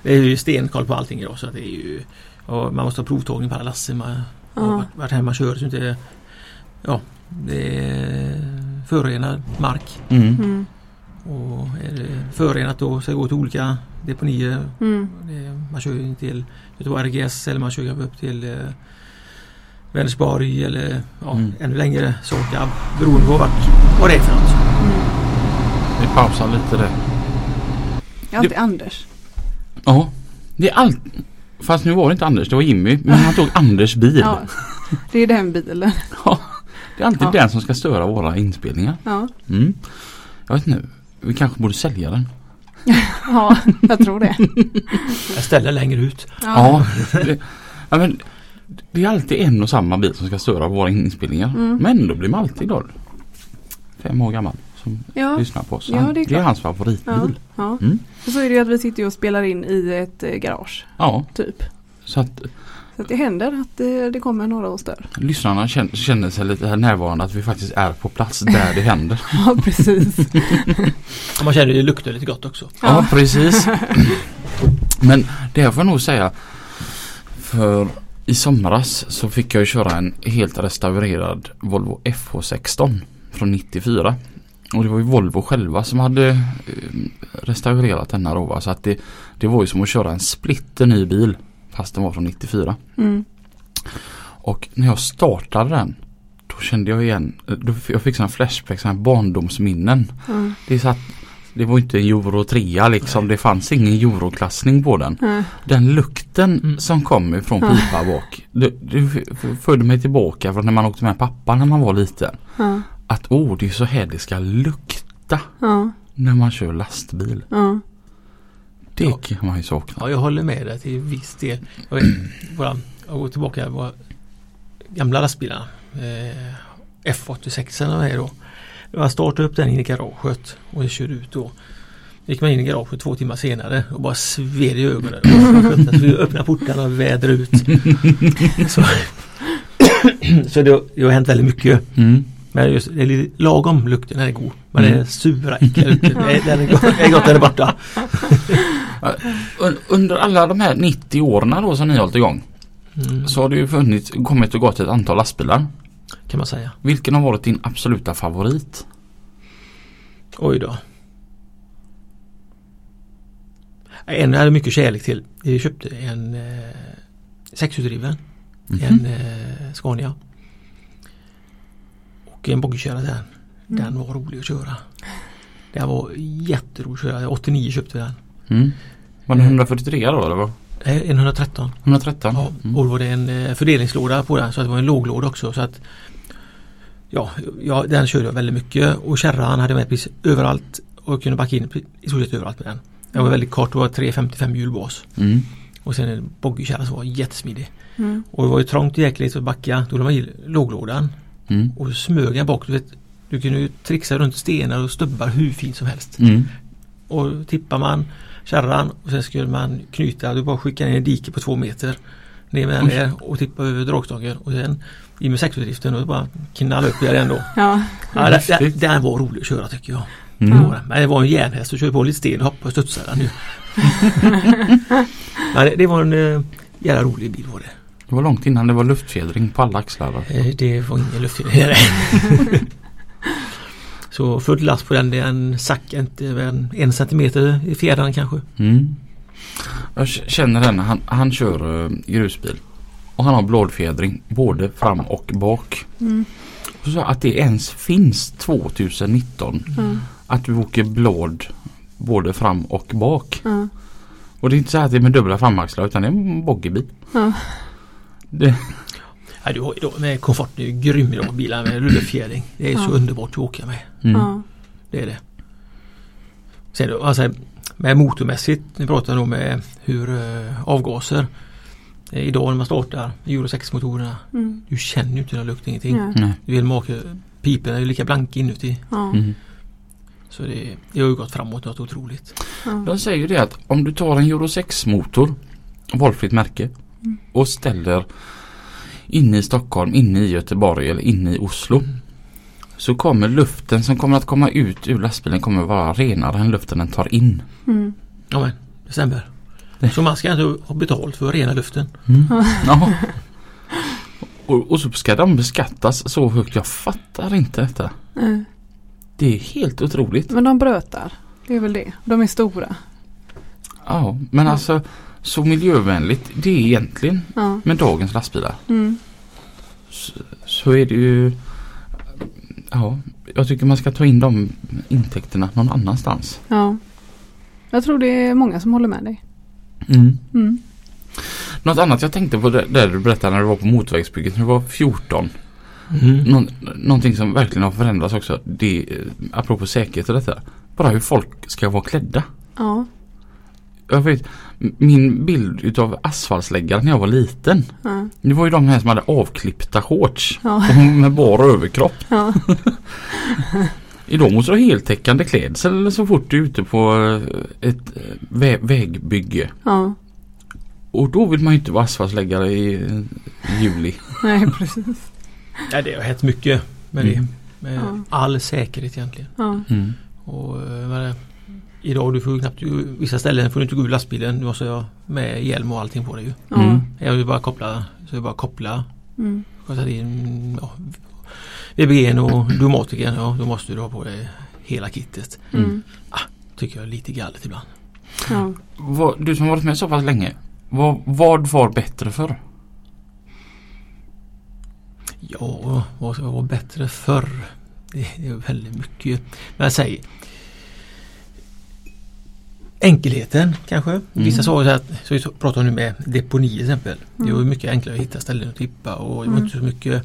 det är ju stenkoll på allting idag så att det är ju och Man måste ha provtagning på alla laster. Man, Ja. och vart, vart här man kör så inte Ja Det är förorenad mark. Mm. Mm. Och är det förorenat då ska det gå till olika deponier. Mm. Det, man kör ju till Göteborg RGS eller man kör upp till eh, Vänersborg eller ja, Mm. ännu längre Sorkab beroende på vart, vad det är för något. Mm. Vi pausar lite där. Jag är alltid Anders. Ja. Det är allt. Fast nu var det inte Anders, det var Jimmy. Men han tog Anders bil. Ja, det är den bilen. Ja, Det är alltid Ja. den som ska störa våra inspelningar. Ja, Mm. Jag vet inte. Vi kanske borde sälja den. ja jag tror det. Jag ställer längre ut. Ja. det, ja men, det är alltid en och samma bil som ska störa våra inspelningar. Mm. Men då blir man alltid glad. Fem år gammal som Ja, lyssnar på oss. Ja, Han- det är det är hans favoritbil. ja, ja. Mm. Och så är det ju att vi sitter och spelar in i ett eh, garage. Ja, Typ. så att Så att det händer att det, det kommer några och stör. lyssnarna känner, känner sig lite närvarande att vi faktiskt är på plats där det händer. Ja, precis. Man känner ju det luktar lite gott också. Ja, Ja. precis. Men det här får jag nog säga. För i somras så fick jag ju köra en helt restaurerad Volvo FH16 från 94. Och det var ju Volvo själva som hade eh, restaurerat denna då. Så att det, det var ju som att köra en splitter ny bil. Fast den var från 94. Mm. Och när jag startade den då kände jag igen, då, jag fick sådana flashbacks, sådana barndomsminnen. Ja. Det är så att det var inte en euro 3 liksom. Det fanns ingen euroklassning på den. Ja. Den lukten Mm. som kom ifrån Ja. pipa bak. Det, det förde mig tillbaka från när man åkte med pappa när man var liten. Att åh det är så här det ska lukta när man kör lastbil. Ja. Det Ja. kan man ju sakna. Ja, jag håller med dig till viss del. Jag, vet, våra, jag går tillbaka till våra gamla lastbilar. Eh, F86 är då. Jag startade upp den in i garaget och körde ut då. gick man in i garaget två timmar senare och bara sved i ögonen. Så vi öppnade portarna och väder ut. Så, så det, det har hänt väldigt mycket. Mm. Men just, det är lite lagom lukten, den är god. Men Mm. det är sura äckliga lukten. Den- Den är gott, den är gott den är borta. Un- Under alla de här 90 åren då som ni har hållit igång. Mm, Så har det ju funnits, kommit och gått ett antal lastbilar. kan man säga. Vilken har varit din absoluta favorit? Oj då. En jag hade mycket kärlek till. Vi köpte en eh, sexhjulsdriven. Mhm. En eh, Scania. Och en boggikörare den. Den Mm. var rolig att köra. Den var jätterolig att köra. 89 köpte vi den. Mm. Var det 143 då eller vad? Eh, En 113. 113? Ja, Mm. och då var det en eh, fördelningslåda på den så att det var en låglåda också. Så att, ja, ja, den körde jag väldigt mycket och kärran hade jag med precis överallt och kunde backa in i stort sett överallt med den. Den var väldigt kort, det var 355 hjulbas. Mm. Och sen en boggykärra som var jättesmidig. Mm. Och det var ju trångt jäkligt att backa. Då la man i låglådan Mm. och smög jag bak. Du, vet, du kunde ju trixa runt stenar och stubbar hur fint som helst. Mm. Och tippar man kärran och sen skulle man knyta, du bara skickar ner en dike på två meter. Ner med den där och tippa över dragstången och sen i med sexhjulsdriften och bara knalla upp i den då. Ja. Ja, den, den, den var rolig att köra tycker jag. Mm. Den. Men det var en järnhäst och körde på lite sten och hoppade och studsade den ju. Men det, det var en uh, jävla rolig bil var det. Det var långt innan det var luftfjädring på alla axlar. Eh, Det var ingen luft i det. Så full last på den, den sack inte en, en centimeter i fjädrarna kanske. Mm. Jag känner den, han, han kör uh, grusbil. Och han har blådfjädring både fram och bak. Mm. Och så att det ens finns 2019 Ja. att du åker blåd både fram och bak. Ja. Och det är inte så att det är med dubbla framaxlar utan det är en boggiebil. Det, Ja, du har ju då med komfort, det är ju grym idag bilar med rullefjädring. Det är så underbart att åka med. mm. Det är det. Sen då, alltså, med motormässigt, vi pratar nog med hur eh, avgaser eh, Idag när man startar Euro 6-motorerna Mm. Du känner ju inte någon lukt, ingenting. Ja. Nej. Du vet, make, piporna är ju lika blanka inuti. Ja. Mm. Så det, det har ju gått framåt något otroligt. Ja. De säger ju det att om du tar en Euro 6 motor, valfritt märke. Och ställer inne i Stockholm, inne i Göteborg eller inne i Oslo. Så kommer luften som kommer att komma ut ur lastbilen kommer att vara renare än luften den tar in. Mm. Ja men, det stämmer. Det- Så man ska inte ha betalt för att rena luften. Ja. Och, och så ska de beskattas så högt. Jag fattar inte detta. Eh, Det är helt otroligt. Men de brötar. Det är väl det. De är stora. Ja, men alltså så miljövänligt det är egentligen Ja. med dagens lastbilar. Mm. Så, så är det ju Ja, jag tycker man ska ta in de intäkterna någon annanstans. ja. Jag tror det är många som håller med dig. Mm. Mm. Något annat jag tänkte på där du berättade när du var på motorvägsbygget när du var 14. Mm. Någon, någonting som verkligen har förändrats också. Det, är, apropå säkerhet och detta. Bara hur folk ska vara klädda. Ja. Jag vet, min bild utav asfaltsläggare när jag var liten. Ja. Det var ju de här som hade avklippta shorts. Ja. Och med bar överkropp. Ja. Idag måste du ha heltäckande klädsel så fort du är ute på eh, ett eh, vä- vägbygge. ja. Och då vill man ju inte vara asfaltsläggare i eh, juli. Nej precis. Ja, det har hänt mycket med Mm. det. Med Ja. all säkerhet egentligen. Ja. Mm. Och, Idag du får ju knappt, vissa ställen får du inte gå ur lastbilen. Du måste ha med hjälm och allting på dig ju. Ja. Mm. Jag vill bara koppla, så jag bara koppla Mm. in ja, VBG och Domatiken. Ja, då måste du ha på dig hela kittet. Mm. Tycker jag är lite galet ibland. Ja. Du som varit med så pass länge. Vad, vad var bättre för? Ja, vad ska vara bättre förr? Det, är väldigt mycket. Men säger Enkelheten kanske. Vissa sa så att, så vi pratar nu med deponi till exempel. Det var Mm. mycket enklare att hitta ställen att tippa och det var Mm. inte så mycket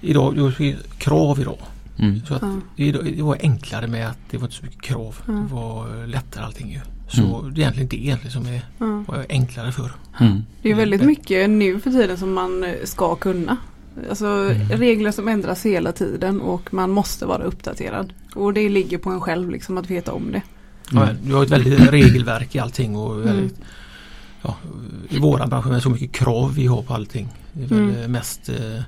Idag, det var krav idag. Mm. Så att Ja. det, var enklare med att det var inte så mycket krav. Mm. Det var lättare allting ju. Så det är egentligen det egentligen som är, var enklare för. Mm. Det är väldigt mycket nu för tiden som man eh, ska kunna. Alltså Mm. regler som ändras hela tiden och man måste vara uppdaterad. Och det ligger på en själv liksom att veta om det. Ja, Mm. vi har ett väldigt regelverk i allting och Mm. väldigt, ja, i våran bransch med så mycket krav vi har på allting. Det är väl Mm. mest eh,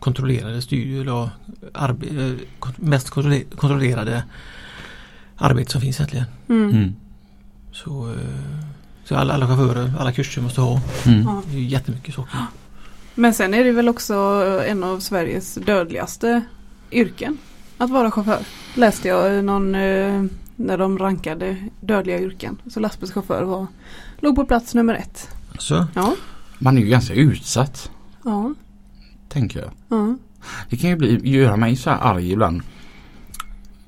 kontrollerade studier eller arbe- eh, mest kontrolle- kontrollerade arbete som finns egentligen. Mm. Mm. Så, eh, så alla, alla chaufförer, alla kurser måste ha. Mm. Det är jättemycket saker. Men sen är det väl också en av Sveriges dödligaste yrken. Att vara chaufför. Läste jag i någon eh, när de rankade dödliga yrken. Så lastbilschaufför var, låg på plats nummer ett. Så, Ja, Man är ju ganska utsatt. ja, Tänker jag. ja. Det kan ju bli, göra mig så här arg ibland.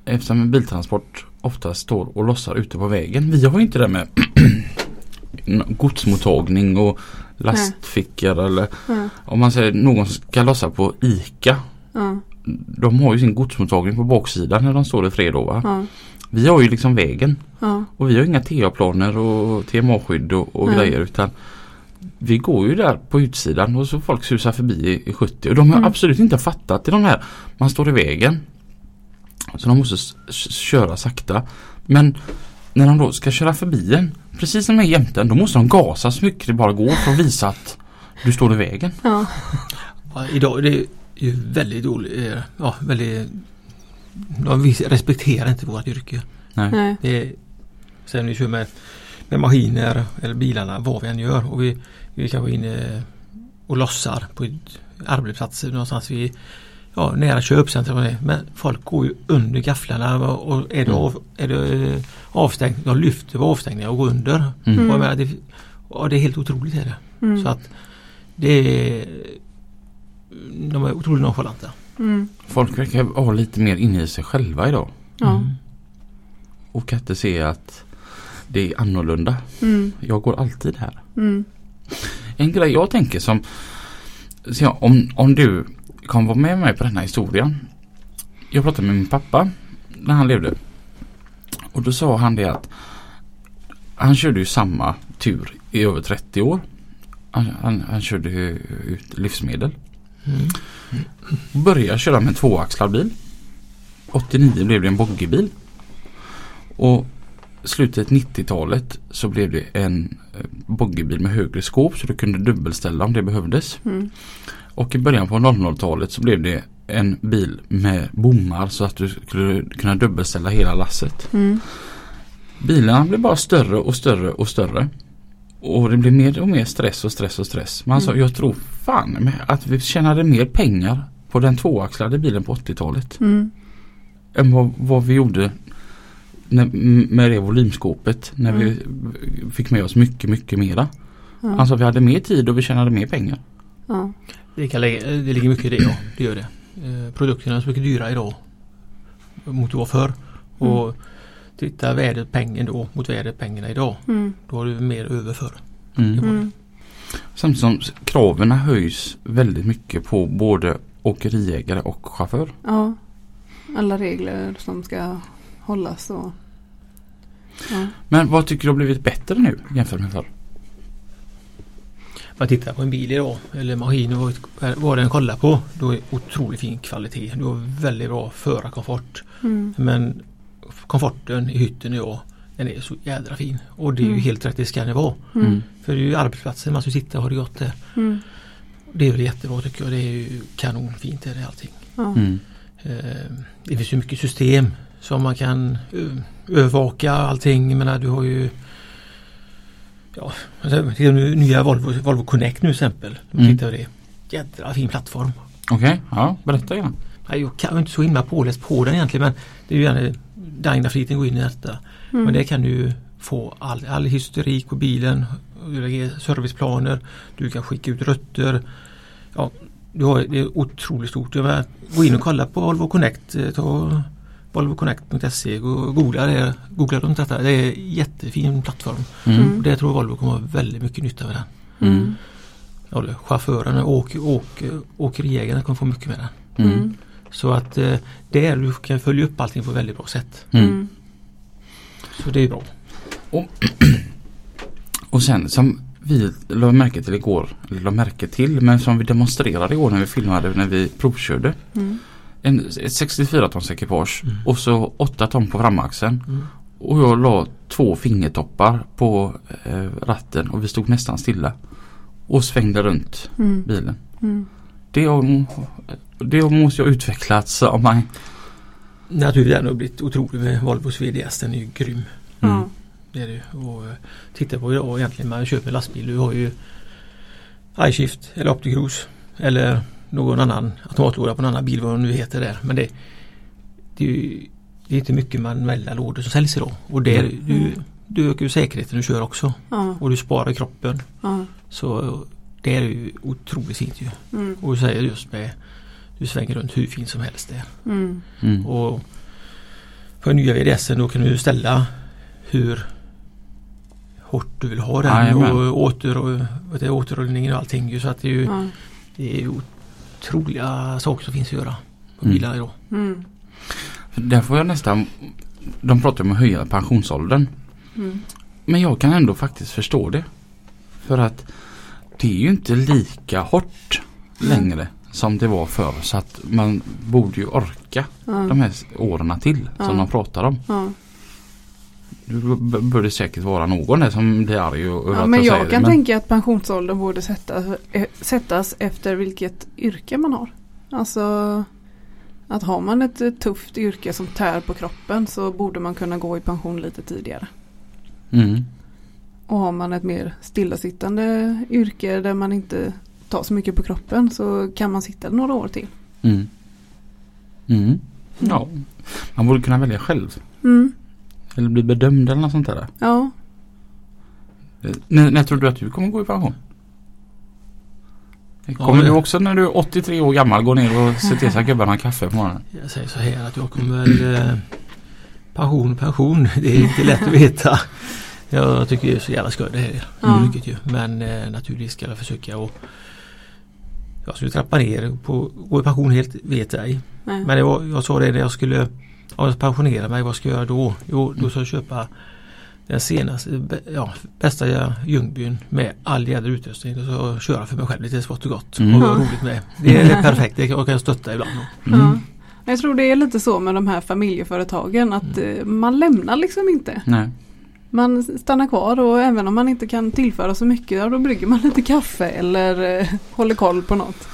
Eftersom en biltransport ofta står och lossar ute på vägen. Vi har ju inte det med godsmottagning och lastfickor eller ja, om man säger någon ska lossa på ICA. ja, De har ju sin godsmottagning på baksidan när de står i fred då va? ja, Vi har ju liksom vägen ja, och vi har inga TA-planer och TMA-skydd och, och grejer utan vi går ju där på utsidan och så folk susar förbi i, i 70 och de har Mm. absolut inte fattat i de här man står i vägen. Så de måste köra sakta. Men när de då ska köra förbi en precis som är jämten då måste de gasa så mycket det bara går för att visa att du står i vägen. ja, ja, idag det är ju väldigt dåligt. eh, Ja, väldigt, de respekterar inte vårt yrke. Nej. Det är, sen vi kör med, med maskiner eller bilarna, vad vi än gör. Och vi, vi kanske är inne och lossar på ett arbetsplats någonstans vid ja, nära köpcentrum. och. Men folk går ju under gafflarna och är det, Mm. av, är det avstängt, de lyfter på avstängningar och går under. Mm. Och Mm. menar, det, ja, det är helt otroligt. Är det. mm, Så att det är de är otroligt nonchalanta. Mm, Folk verkar ha lite mer inne i sig själva idag. ja, Mm. Och kan inte se att det är annorlunda. mm, Jag går alltid här. mm, En grej jag tänker som så ja, om, om du kan vara med mig på den här historien. Jag pratade med min pappa när han levde. Och då sa han det att han körde ju samma tur i över 30 år. Han, han, han körde ju ut livsmedel. Mm. Började köra med en tvåaxlad bil. 89 blev det en boggiebil. Och slutet 90-talet så blev det en eh, boggiebil med högre skåp så du kunde dubbelställa om det behövdes. Mm. Och i början på 00-talet så blev det en bil med bommar så att du skulle kunna dubbelställa hela lasset. Mm. Bilarna blev bara större och större och större. Och det blev mer och mer stress och stress och stress. Man sa Mm. jag tror fan att vi tjänade mer pengar på den tvåaxlade bilen på 80-talet. Mm. Än vad, vad vi gjorde när, med det volymskåpet. När vi fick med oss mycket mycket mera. Ja. Alltså vi hade mer tid och vi tjänade mer pengar. Ja. Det, kan lägga, det ligger mycket i det ja, det gör det. Eh, produkterna är så mycket dyrare idag mot vad förr. Och titta värdet pengen då mot värdet pengarna idag. Mm. Då har du mer över förr. Mm. Mm. Samtidigt som kraven höjs väldigt mycket på både åkeriägare och chaufför. ja. Alla regler som ska hållas och ja. Men vad tycker du har blivit bättre nu jämfört med förr? Man tittar på en bil idag eller maskin och vad den kollar på. Då är otroligt fin kvalitet. Du har väldigt bra förarkomfort. Mm. Men komforten i hytten idag den är så jädra fin. Och det är ju Mm. helt rätt det ska det vara. Mm. För det är ju arbetsplatsen man ska sitta och ha det gott där. Mm. Det är väl jättebra tycker jag. Det är ju kanonfint är det allting. Mm. Eh, Det finns ju mycket system som man kan eh, övervaka allting. Jag menar du har ju Ja, alltså, är nya Volvo, Volvo Connect nu till exempel. Mm. tittar på det. Jädra fin plattform. Okej, ja berätta gärna. Jag kan ju inte så himla påläst på den egentligen men det är ju gärna Dynafriten går in i detta. Mm. Men det kan du få all, all historik på bilen, du lägger serviceplaner, du kan skicka ut rutter. Ja, du har, det är otroligt stort. Jag gå in och kolla på Volvo Connect. eh, Ta volvoconnect.se och googla, det, googla runt detta. Det är en jättefin plattform. Mm. Mm. Och det tror jag Volvo kommer ha väldigt mycket nytta av den. Mm. Ja, det- chaufförerna och åk, åk, åkeriägarna kommer få mycket med den. Mm. Så att eh, det är, du kan följa upp allting på ett väldigt bra sätt. Mm. Mm. Så det är bra. Och sen som vi la märke till igår, eller la märke till, men som vi demonstrerade igår när vi filmade, när vi provkörde. Mm. En, ett 64 tons ekipage Mm. och så 8 ton på framaxeln. Mm. Och jag la två fingertoppar på eh, ratten och vi stod nästan stilla. Och svängde runt Mm. bilen. Mm. Det, har, det måste ju ha utvecklats om man Naturligtvis har det blivit otroligt med Volvos VDS. Den är ju grym. Ja. Det är det. ju. Och eh, titta på idag egentligen man köper en lastbil. Du har ju iShift eller Opticruise eller någon annan automatlåda på en annan bil vad de nu heter där. Men det, det, är, ju, det är inte mycket manuella lådor som säljs idag. Och det, är- du, du ökar ju säkerheten du kör också. Ja. Och du sparar kroppen. Ja. Så det är ju otroligt fint ju. Mm. Och du säger just med du svänger runt hur fint som helst där. Mm. Mm. Och på den nya VDSen då kan du ställa hur hårt du vill ha den Jajamän. och åter, och, det är, återrullningen och allting. ju. Så att det är ju Ja. det är ju otroliga saker som finns att göra på Mm. bilar idag. Mm. Där får jag nästan De pratar om att höja pensionsåldern. Mm. Men jag kan ändå faktiskt förstå det. För att det är ju inte lika hårt längre som det var förr. Så att man borde ju orka Ja. de här åren till som de pratar om. Nu b- bör det säkert vara någon där som blir arg över Ja, att men jag jag säger kan det. Men, tänka att pensionsåldern borde sättas, eh, sättas efter vilket yrke man har. Alltså att har man ett eh, tufft yrke som tär på kroppen så borde man kunna gå i pension lite tidigare. mm, Och har man ett mer stillasittande yrke där man inte tar så mycket på kroppen så kan man sitta några år till. mm, mm. Ja, man borde kunna välja själv. Mm. Eller bli bedömd eller något sånt där. Ja, Eh, När, när tror du att du kommer gå i pension? Kommer Ja, du också när du är 83 år gammal gå ner och se till så att gubbarna har kaffe på morgonen? Jag säger så här att jag kommer väl eh, pension, pension. Det är inte lätt att veta. Jag tycker det är så jävla skoj det här Ja. yrket ju. Men eh, naturligtvis ska jag försöka och jag skulle trappa ner på gå i pension helt vet jag ej. nej. Men det var, jag sa det när jag skulle om jag pensionera mig, vad ska jag göra då? Jo, då ska jag köpa den senaste, ja, bästa Ljungbyn med all jädra utrustning och så köra för mig själv lite smått och gott Mm. och Ja. roligt med. Det är perfekt, det kan jag stötta ibland. Mm. Ja. Jag tror det är lite så med de här familjeföretagen att eh, man lämnar liksom inte. Nej. Man stannar kvar och även om man inte kan tillföra så mycket ja, då brygger man lite kaffe eller eh, håller koll på något.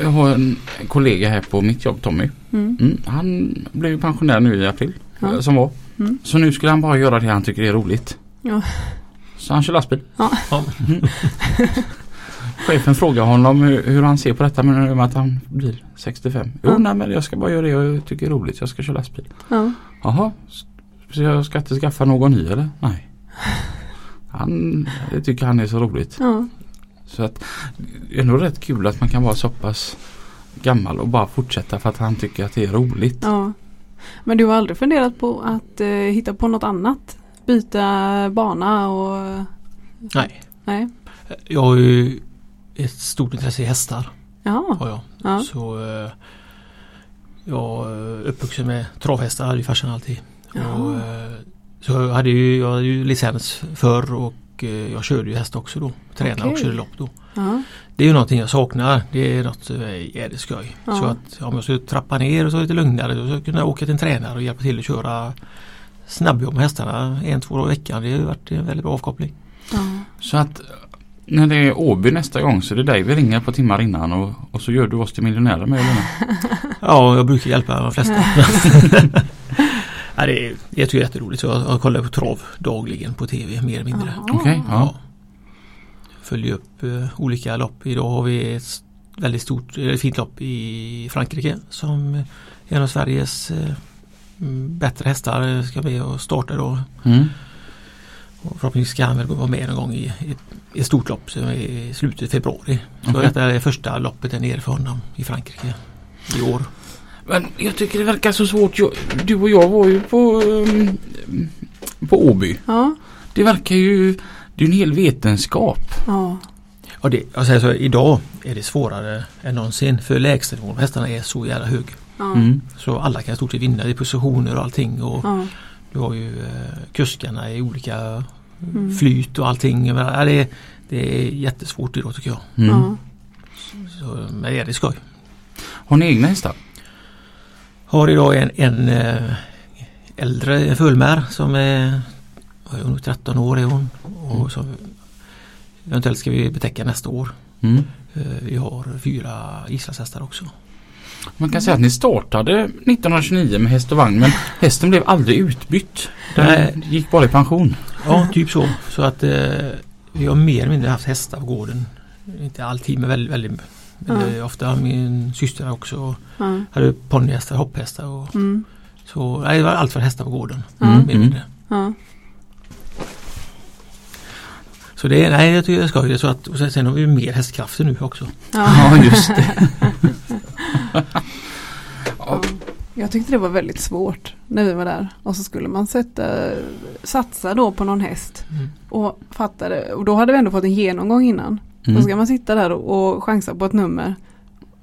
Jag har en kollega här på mitt jobb, Tommy. Mm. Mm. Han blev pensionär nu i april. Ja. eh, Som var. Mm. Så nu skulle han bara göra det han tycker är roligt. Ja. Så han kör lastbil. Ja. Chefen frågar honom hur, hur han ser på detta med att han blir 65. Jo Ja. nej men jag ska bara göra det jag tycker är roligt. Jag ska köra lastbil. Ja. Jaha. Så jag ska inte skaffa någon ny eller? Nej. Han, det tycker han är så roligt. Ja. Så att det är nog rätt kul att man kan vara så pass gammal och bara fortsätta för att han tycker att det är roligt. ja. Men du har aldrig funderat på att eh, hitta på något annat? Byta bana och... Nej, Nej. jag har ju ett stort intresse i hästar. Ja. Har jag. Ja. Så eh, jag är uppvuxen med travhästar, hade ju farsan alltid. Och, eh, så jag hade ju, jag hade ju licens förr och eh, jag körde ju häst också då. Tränade och Okej. körde lopp då. Ja. Det är ju någonting jag saknar. Det är något eh, jävligt skoj. Ja. Så att om jag skulle trappa ner och så lite lugnare så skulle jag kunna åka till en tränare och hjälpa till att köra snabbjobb med hästarna en, två dagar i veckan. Det har ju varit en väldigt bra avkoppling. Ja. Så att när det är Åby nästa gång så är det dig vi ringer på timmar innan och, och så gör du oss till miljonärer med Lena. Ja, jag brukar hjälpa de flesta. ja, det, är, det är jätteroligt. Så jag, jag kollar på trav dagligen på tv mer eller mindre. Okej, ja. Följer upp eh, olika lopp. Idag har vi ett väldigt stort, eh, fint lopp i Frankrike som är en av Sveriges eh, mm, bättre hästar ska med och starta då. Mm. Och förhoppningsvis ska han väl vara med någon gång i ett, stort lopp som är i slutet av februari. Så Okej. detta är första loppet där nere för honom i Frankrike i år. Men jag tycker det verkar så svårt. Jag, du och jag var ju på, um, på Åby. Ja. Det verkar ju, det är en hel vetenskap. Ja. Ja, det, jag säger så, idag är det svårare än någonsin för lägstanivån på hästarna är så jävla hög. Ja. Mm. Så alla kan i stort sett vinna i positioner och allting. Och Ja. Du har ju eh, kuskarna i olika Mm. flyt och allting. Men, ja, det, det är jättesvårt idag tycker jag. Mm. Ja. Så, men det är skoj. Har ni egna hästar? Har idag en, en eh, äldre fullmär som är, vad är hon, 13 år är hon. Och Mm. som, eventuellt ska vi betäcka nästa år. Mm. Eh, vi har fyra islandshästar också. Man kan säga att ni startade 1929 med häst och vagn men hästen blev aldrig utbytt. Den Nej. gick bara i pension. Ja, typ så. Så att eh, vi har mer eller mindre haft hästar på gården. Inte alltid men väldigt, väldigt väldigt ofta. Min syster också Ja. hade ponnyhästar, hopphästar och Mm. så. Nej, det var allt för hästar på gården. Mindre. Ja. Så det är, nej jag tycker det är skoj. Så att, och sen, sen har vi mer hästkrafter nu också. Ja. Ja just det. Ja. Jag tyckte det var väldigt svårt när vi var där. Och så skulle man sätta, satsa då på någon häst. Mm. Och fattade, och då hade vi ändå fått en genomgång innan. Då Mm. ska man sitta där och, och chansa på ett nummer.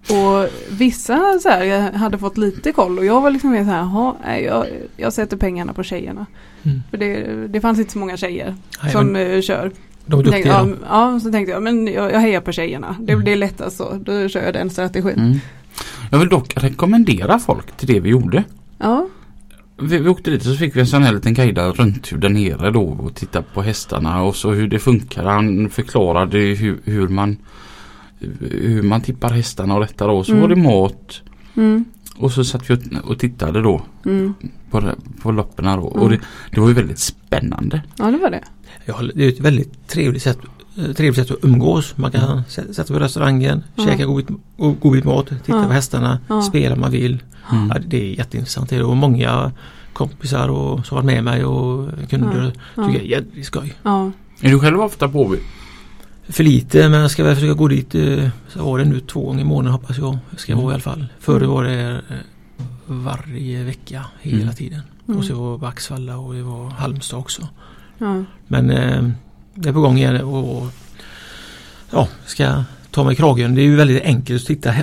Och vissa så här, hade fått lite koll och jag var liksom mer så här, "Jaha, nej, jag, jag sätter pengarna på tjejerna. Mm. För det, det fanns inte så många tjejer Nej, som men eh, kör. de är Tänkte, duktiga. ja, de. ja, så tänkte jag, men jag, jag hejar på tjejerna. Det, Mm. det är lättast så, då kör jag den strategin. Mm. Jag vill dock rekommendera folk till det vi gjorde. Ja, Vi, vi åkte dit och så fick vi en sån här liten guidad rundtur där nere då och titta på hästarna och så hur det funkar. Han förklarade hur, hur man hur man tippar hästarna och detta då. Så Mm. var det mat mm, och så satt vi och- tittade då mm. på, det- på loppen då. Och Mm. det, det var ju väldigt spännande. ja det var det. Ja, det är ett väldigt trevligt sätt, trevligt sätt att umgås. Man kan Mm. sä- sätta sig på restaurangen, Ja. käka god, bit- god, god bit mat, titta Ja. på hästarna, Ja. spela om man vill. Mm. Ja, det är jätteintressant. Det är och många kompisar och, som varit med mig och kunder tycker det är jävligt skoj. Är du själv ofta på Åby? För lite men jag ska väl försöka gå dit eh, så var det nu två gånger i månaden hoppas jag. Ska Mm. vara i alla fall. Förr var det eh, varje vecka hela Mm. tiden. Mm. Och så var det Vaxvalla och det var Halmstad också. Men eh, är på gång igen och ja, ska ta mig i kragen. Det är ju väldigt enkelt att titta,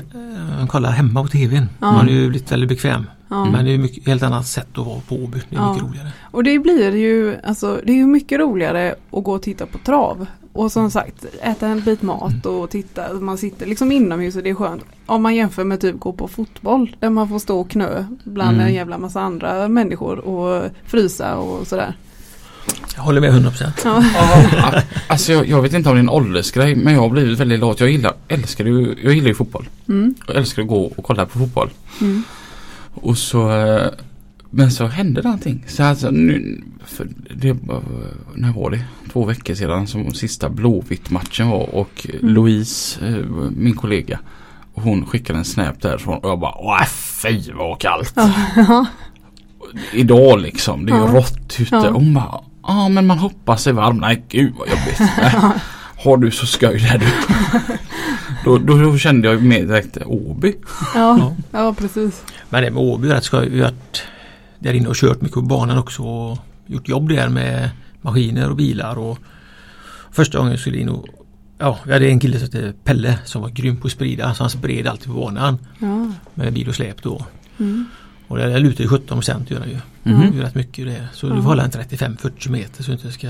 man kollar hemma på TVn. Ja. Man har ju blivit väldigt bekväm. Ja. Men det är mycket, helt annat sätt att vara på Åby. Det är Ja. mycket roligare. Och det blir ju, alltså det är ju mycket roligare att gå och titta på trav. Och som sagt, äta en bit mat och titta. Man sitter liksom inomhus och det är skönt. Om man jämför med typ gå på fotboll. Där man får stå och knö bland Mm. en jävla massa andra människor och frysa och sådär. Jag håller med 100%. Ja. Ja, alltså jag, jag vet inte om det är en åldersgrej men jag har blivit väldigt lat. Jag gillar, älskar ju, jag gillar ju fotboll. Mm. Jag älskar att gå och kolla på fotboll. Mm. Och så eh, Men så hände någonting. Så alltså nu, för det, var- när var det? Två veckor sedan som sista Blåvitt-matchen var och Mm. Louise, eh, min kollega, hon skickade en snap därifrån och jag bara Åh fy vad kallt. Ja. Idag liksom, det är ju Ja. rått ute. Ja. Hon bara Ja men man hoppas sig varm. Nej gud vad jobbigt. Har du så skoj där du. då, då, då kände jag mer direkt Åby. Ja. ja, precis. Men det med Åby är rätt skoj. Vi har varit där inne och kört mycket på banan också och gjort jobb där med maskiner och bilar. Och första gången skulle vi in och Ja, vi hade en kille som hette Pelle som var grym på att sprida så han spred alltid på banan Ja. med bil och släp då. Mm. Och det lutar ju 17 procent gör det ju. Mhm. Det är ju rätt mycket det. Så du får hålla en 35-40 meter så du inte ska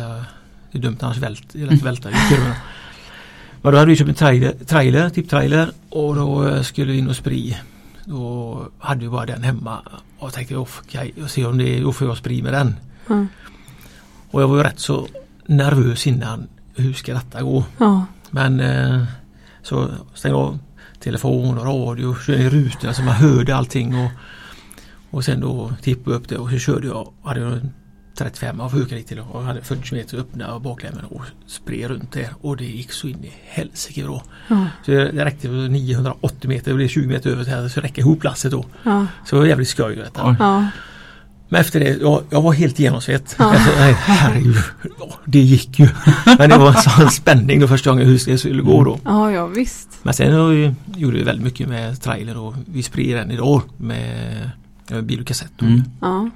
Det är dumt annars vält, det är lätt välta i kurvorna. Men då hade vi köpt en trailer, trailer tipptrailer och då eh, skulle vi in och spri. Då hade vi bara den hemma och tänkte okej, jag ser om det är, då får jag spri med den. Ja. Och jag var ju rätt så nervös innan. Hur ska detta gå? Ja. Men eh, så stängde jag av telefon och radio körde i rutorna så man hörde allting. Och, och sen då tippade jag upp det och så körde jag. Hade jag en 35 av höger till och hade 40 meter öppna och baklämmen och spred runt där. Och det gick så in i helsike bra. Ja. Så det det räckte för 980 meter. Det blev 20 meter över till här, så räcker ihop lasset då. Ja. Så det var jävligt skoj detta. Oj. Ja. Men efter det, jag, jag var helt genomsvett. Ja. Efter, nej, herregud, ja, det gick ju. Men det var en sån spänning då första gången hur det skulle gå då. ja, ja visst. Men sen vi, gjorde vi väldigt mycket med trailer och vi sprider den idag med eh, bil och kassett. Mm. Ja.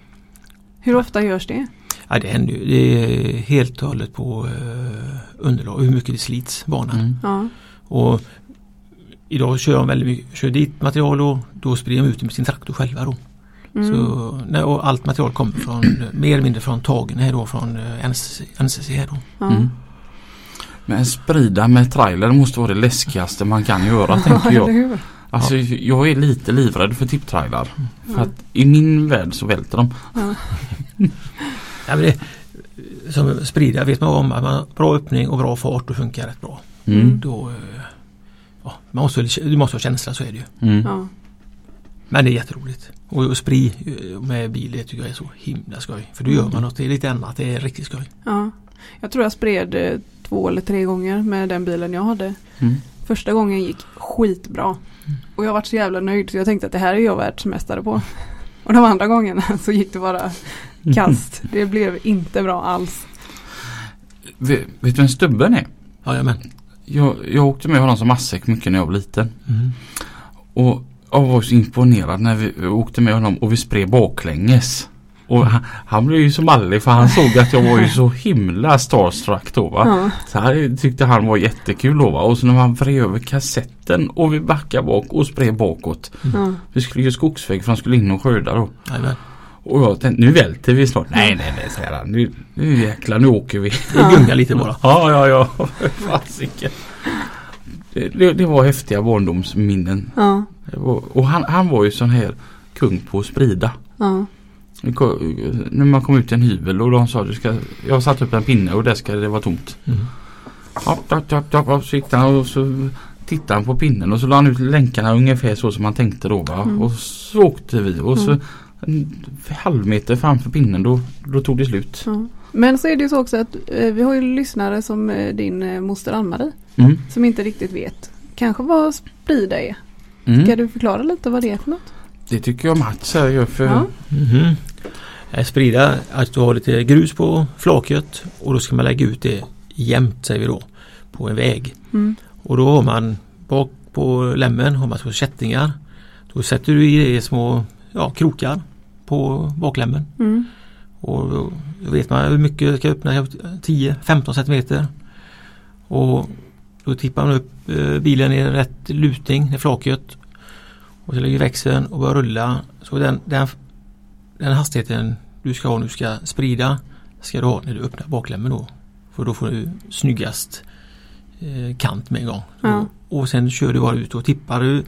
Hur ofta görs det? Ja, det händer ju. Det är helt och hållet på eh, underlag hur mycket det slits banan. Mm. Ja. Och idag kör de väldigt mycket, kör dit material och då sprider de ut det med sin traktor själva då. Mm. Så, nej, och allt material kommer från, eh, mer eller mindre från tagen här då från eh, NCC, här då. Ja. Mm. Men sprida med trailer måste vara det läskigaste man kan göra tänker jag. Alltså jag är lite livrädd för tipptrailar. För Ja. att i min värld så välter de. Ja. Ja, men det, som sprida vet man om att man har bra öppning och bra fart och funkar rätt bra. Mm. Då, eh, ja, man måste, du måste ha känsla så är det ju. Mm. Ja. Men det är jätteroligt. Och, och spri eh, med bil det tycker jag är så himla skoj. För då gör man något, det är lite annat, det är riktigt skoj. Ja. Jag tror jag spred eh, två eller tre gånger med den bilen jag hade. Mm. Första gången gick skitbra. Och jag var så jävla nöjd så jag tänkte att det här är jag världsmästare på. Och de andra gångerna så gick det bara kast. Det blev inte bra alls. Vet, vet du vem Stubben är? Jajamän. Jag, jag åkte med honom som matsäck mycket när jag var liten. Mm. Och jag var så imponerad när vi åkte med honom och vi spred baklänges. Och han, han blev ju som mallig för han såg att jag var ju så himla starstruck då va. Ja. Så här tyckte han var jättekul då va. Och så när man vred över kassetten och vi backade bak och spred bakåt. Ja. Vi skulle ju skogsväg för han skulle in och skörda då. Jajamän. Och jag tänkte nu välter vi snart. Nej nej nej säger han. Nu, nu jäklar nu åker vi. Det gungar lite bara. Ja ja ja. Fasiken. Det, det, det var häftiga barndomsminnen. Ja. Det var- Och han, han var ju sån här kung på att sprida. Ja. När man kom ut till en hyvel och de sa du ska Jag har satt upp en pinne och där ska det vara tomt. Mm. Ja, så gick han och så tittade han på pinnen och så la han ut länkarna ungefär så som man tänkte då va. Mm. Och så åkte vi och så Mm. en halv meter framför pinnen då, då tog det slut. Ja. Men så är det ju så också att eh, vi har ju lyssnare som eh, din eh, moster Ann-Marie Mm. som inte riktigt vet kanske vad sprida är. Mm. Ska du förklara lite vad det är för något? Det tycker jag Mats här gör för Ja. Eh, Sprida att du har lite grus på flaket och då ska man lägga ut det jämnt säger vi då på en väg. Mm. Och då har man bak på lämmen har man två kättingar. Då sätter du i det små ja, krokar på baklämmen. Mm. Och då vet man hur mycket det ska öppna, 10-15 centimeter. Och då tippar man upp eh, bilen i rätt lutning, i flaket. Och så lägger växeln och börjar rulla. Så den, den, den hastigheten du ska ha nu ska sprida ska du ha när du öppnar baklämmen då. För då får du snyggast eh, kant med en gång. Ja. Och sen kör du bara ut och tippar du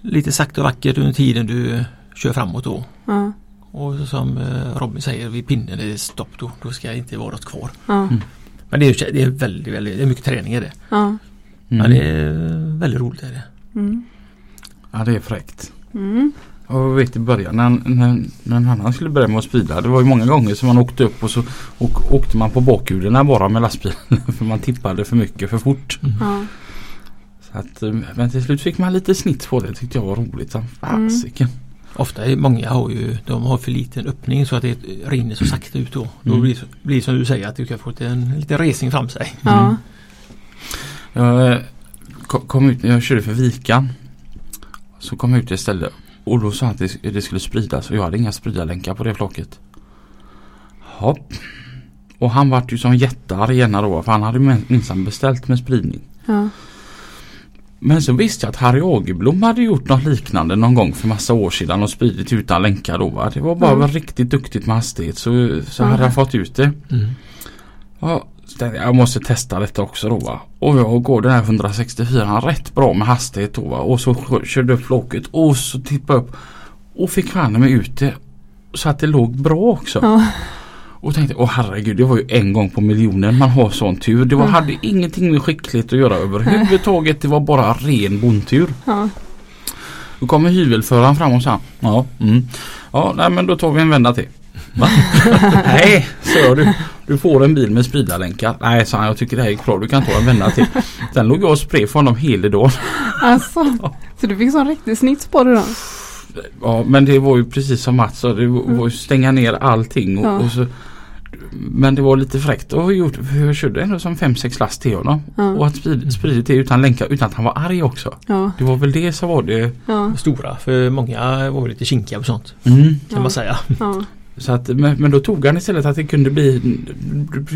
lite sakta och vackert under tiden du kör framåt då. Ja. Och så som eh, Robin säger vid pinnen är det stopp då. Då ska inte vara något kvar. Ja. Men det är, det är väldigt, väldigt, det är mycket träning i det. Ja. Mm. Men det är väldigt roligt. Är det. Mm. Ja det är fräckt. Mm. Och jag vet i början när, när, när en annan skulle börja med att sprida. Det var ju många gånger som man åkte upp och så och, åkte man på bakhjulen bara med lastbilen. För man tippade för mycket för fort. Ja. Så att, eh, men till slut fick man lite snitt på det. tyckte jag var roligt som fasiken. Ofta är många har ju de har för liten öppning så att det rinner så sakta ut då. Då Mm. blir, blir det som du säger att du kan få en liten resning fram sig. Ja. Jag eh, ko- kom ut, jag körde för Vikan. Så kom jag ut istället. Och då sa han att det, det skulle spridas och jag hade inga spridarlänkar på det flaket. Hopp. Och han vart ju som jättearg igen då för han hade min- minsann beställt med spridning. Ja. Men så visste jag att Harry Agerblom hade gjort något liknande någon gång för massa år sedan och spridit utan länkar då. Va? Det var bara Mm. riktigt duktigt med hastighet så, så Mm. hade han fått ut det. Mm. Ja, tänkte jag måste testa detta också då va. Och jag går den här 164 rätt bra med hastighet då va. Och så kö- körde upp floket och så tippade jag upp. Och fick fan mig ut det. Så att det låg bra också. Ja. Och tänkte åh herregud det var ju en gång på miljonen man har sån tur. Det var, Mm. hade ingenting med skicklighet att göra överhuvudtaget. Det var bara ren bondtur. Ja. Då kommer hyvelföraren fram och sa ja, mm. ja nej, men då tar vi en vända till. Va? nej, sa. Du, du får en bil med spridarlänkar. Nej, sa han. Jag tycker det här är bra. Du kan ta en vända till. Sen låg jag och spred för honom hela dagen. Alltså. Så du fick sån riktig snitt på det då? Ja, men det var ju precis som Mats sa. Det var ju stänga ner allting. Och, Ja. och så, men det var lite fräckt ha gjort. Jag körde ändå som 5-6 last till honom. Ja. Och att sprid, spridit det utan länkar utan att han var arg också. Ja. Det var väl det som var det. Ja. Stora för många var ju lite kinkiga och sånt Mm. kan Ja. man säga. Så att, men, men då tog han istället att det kunde bli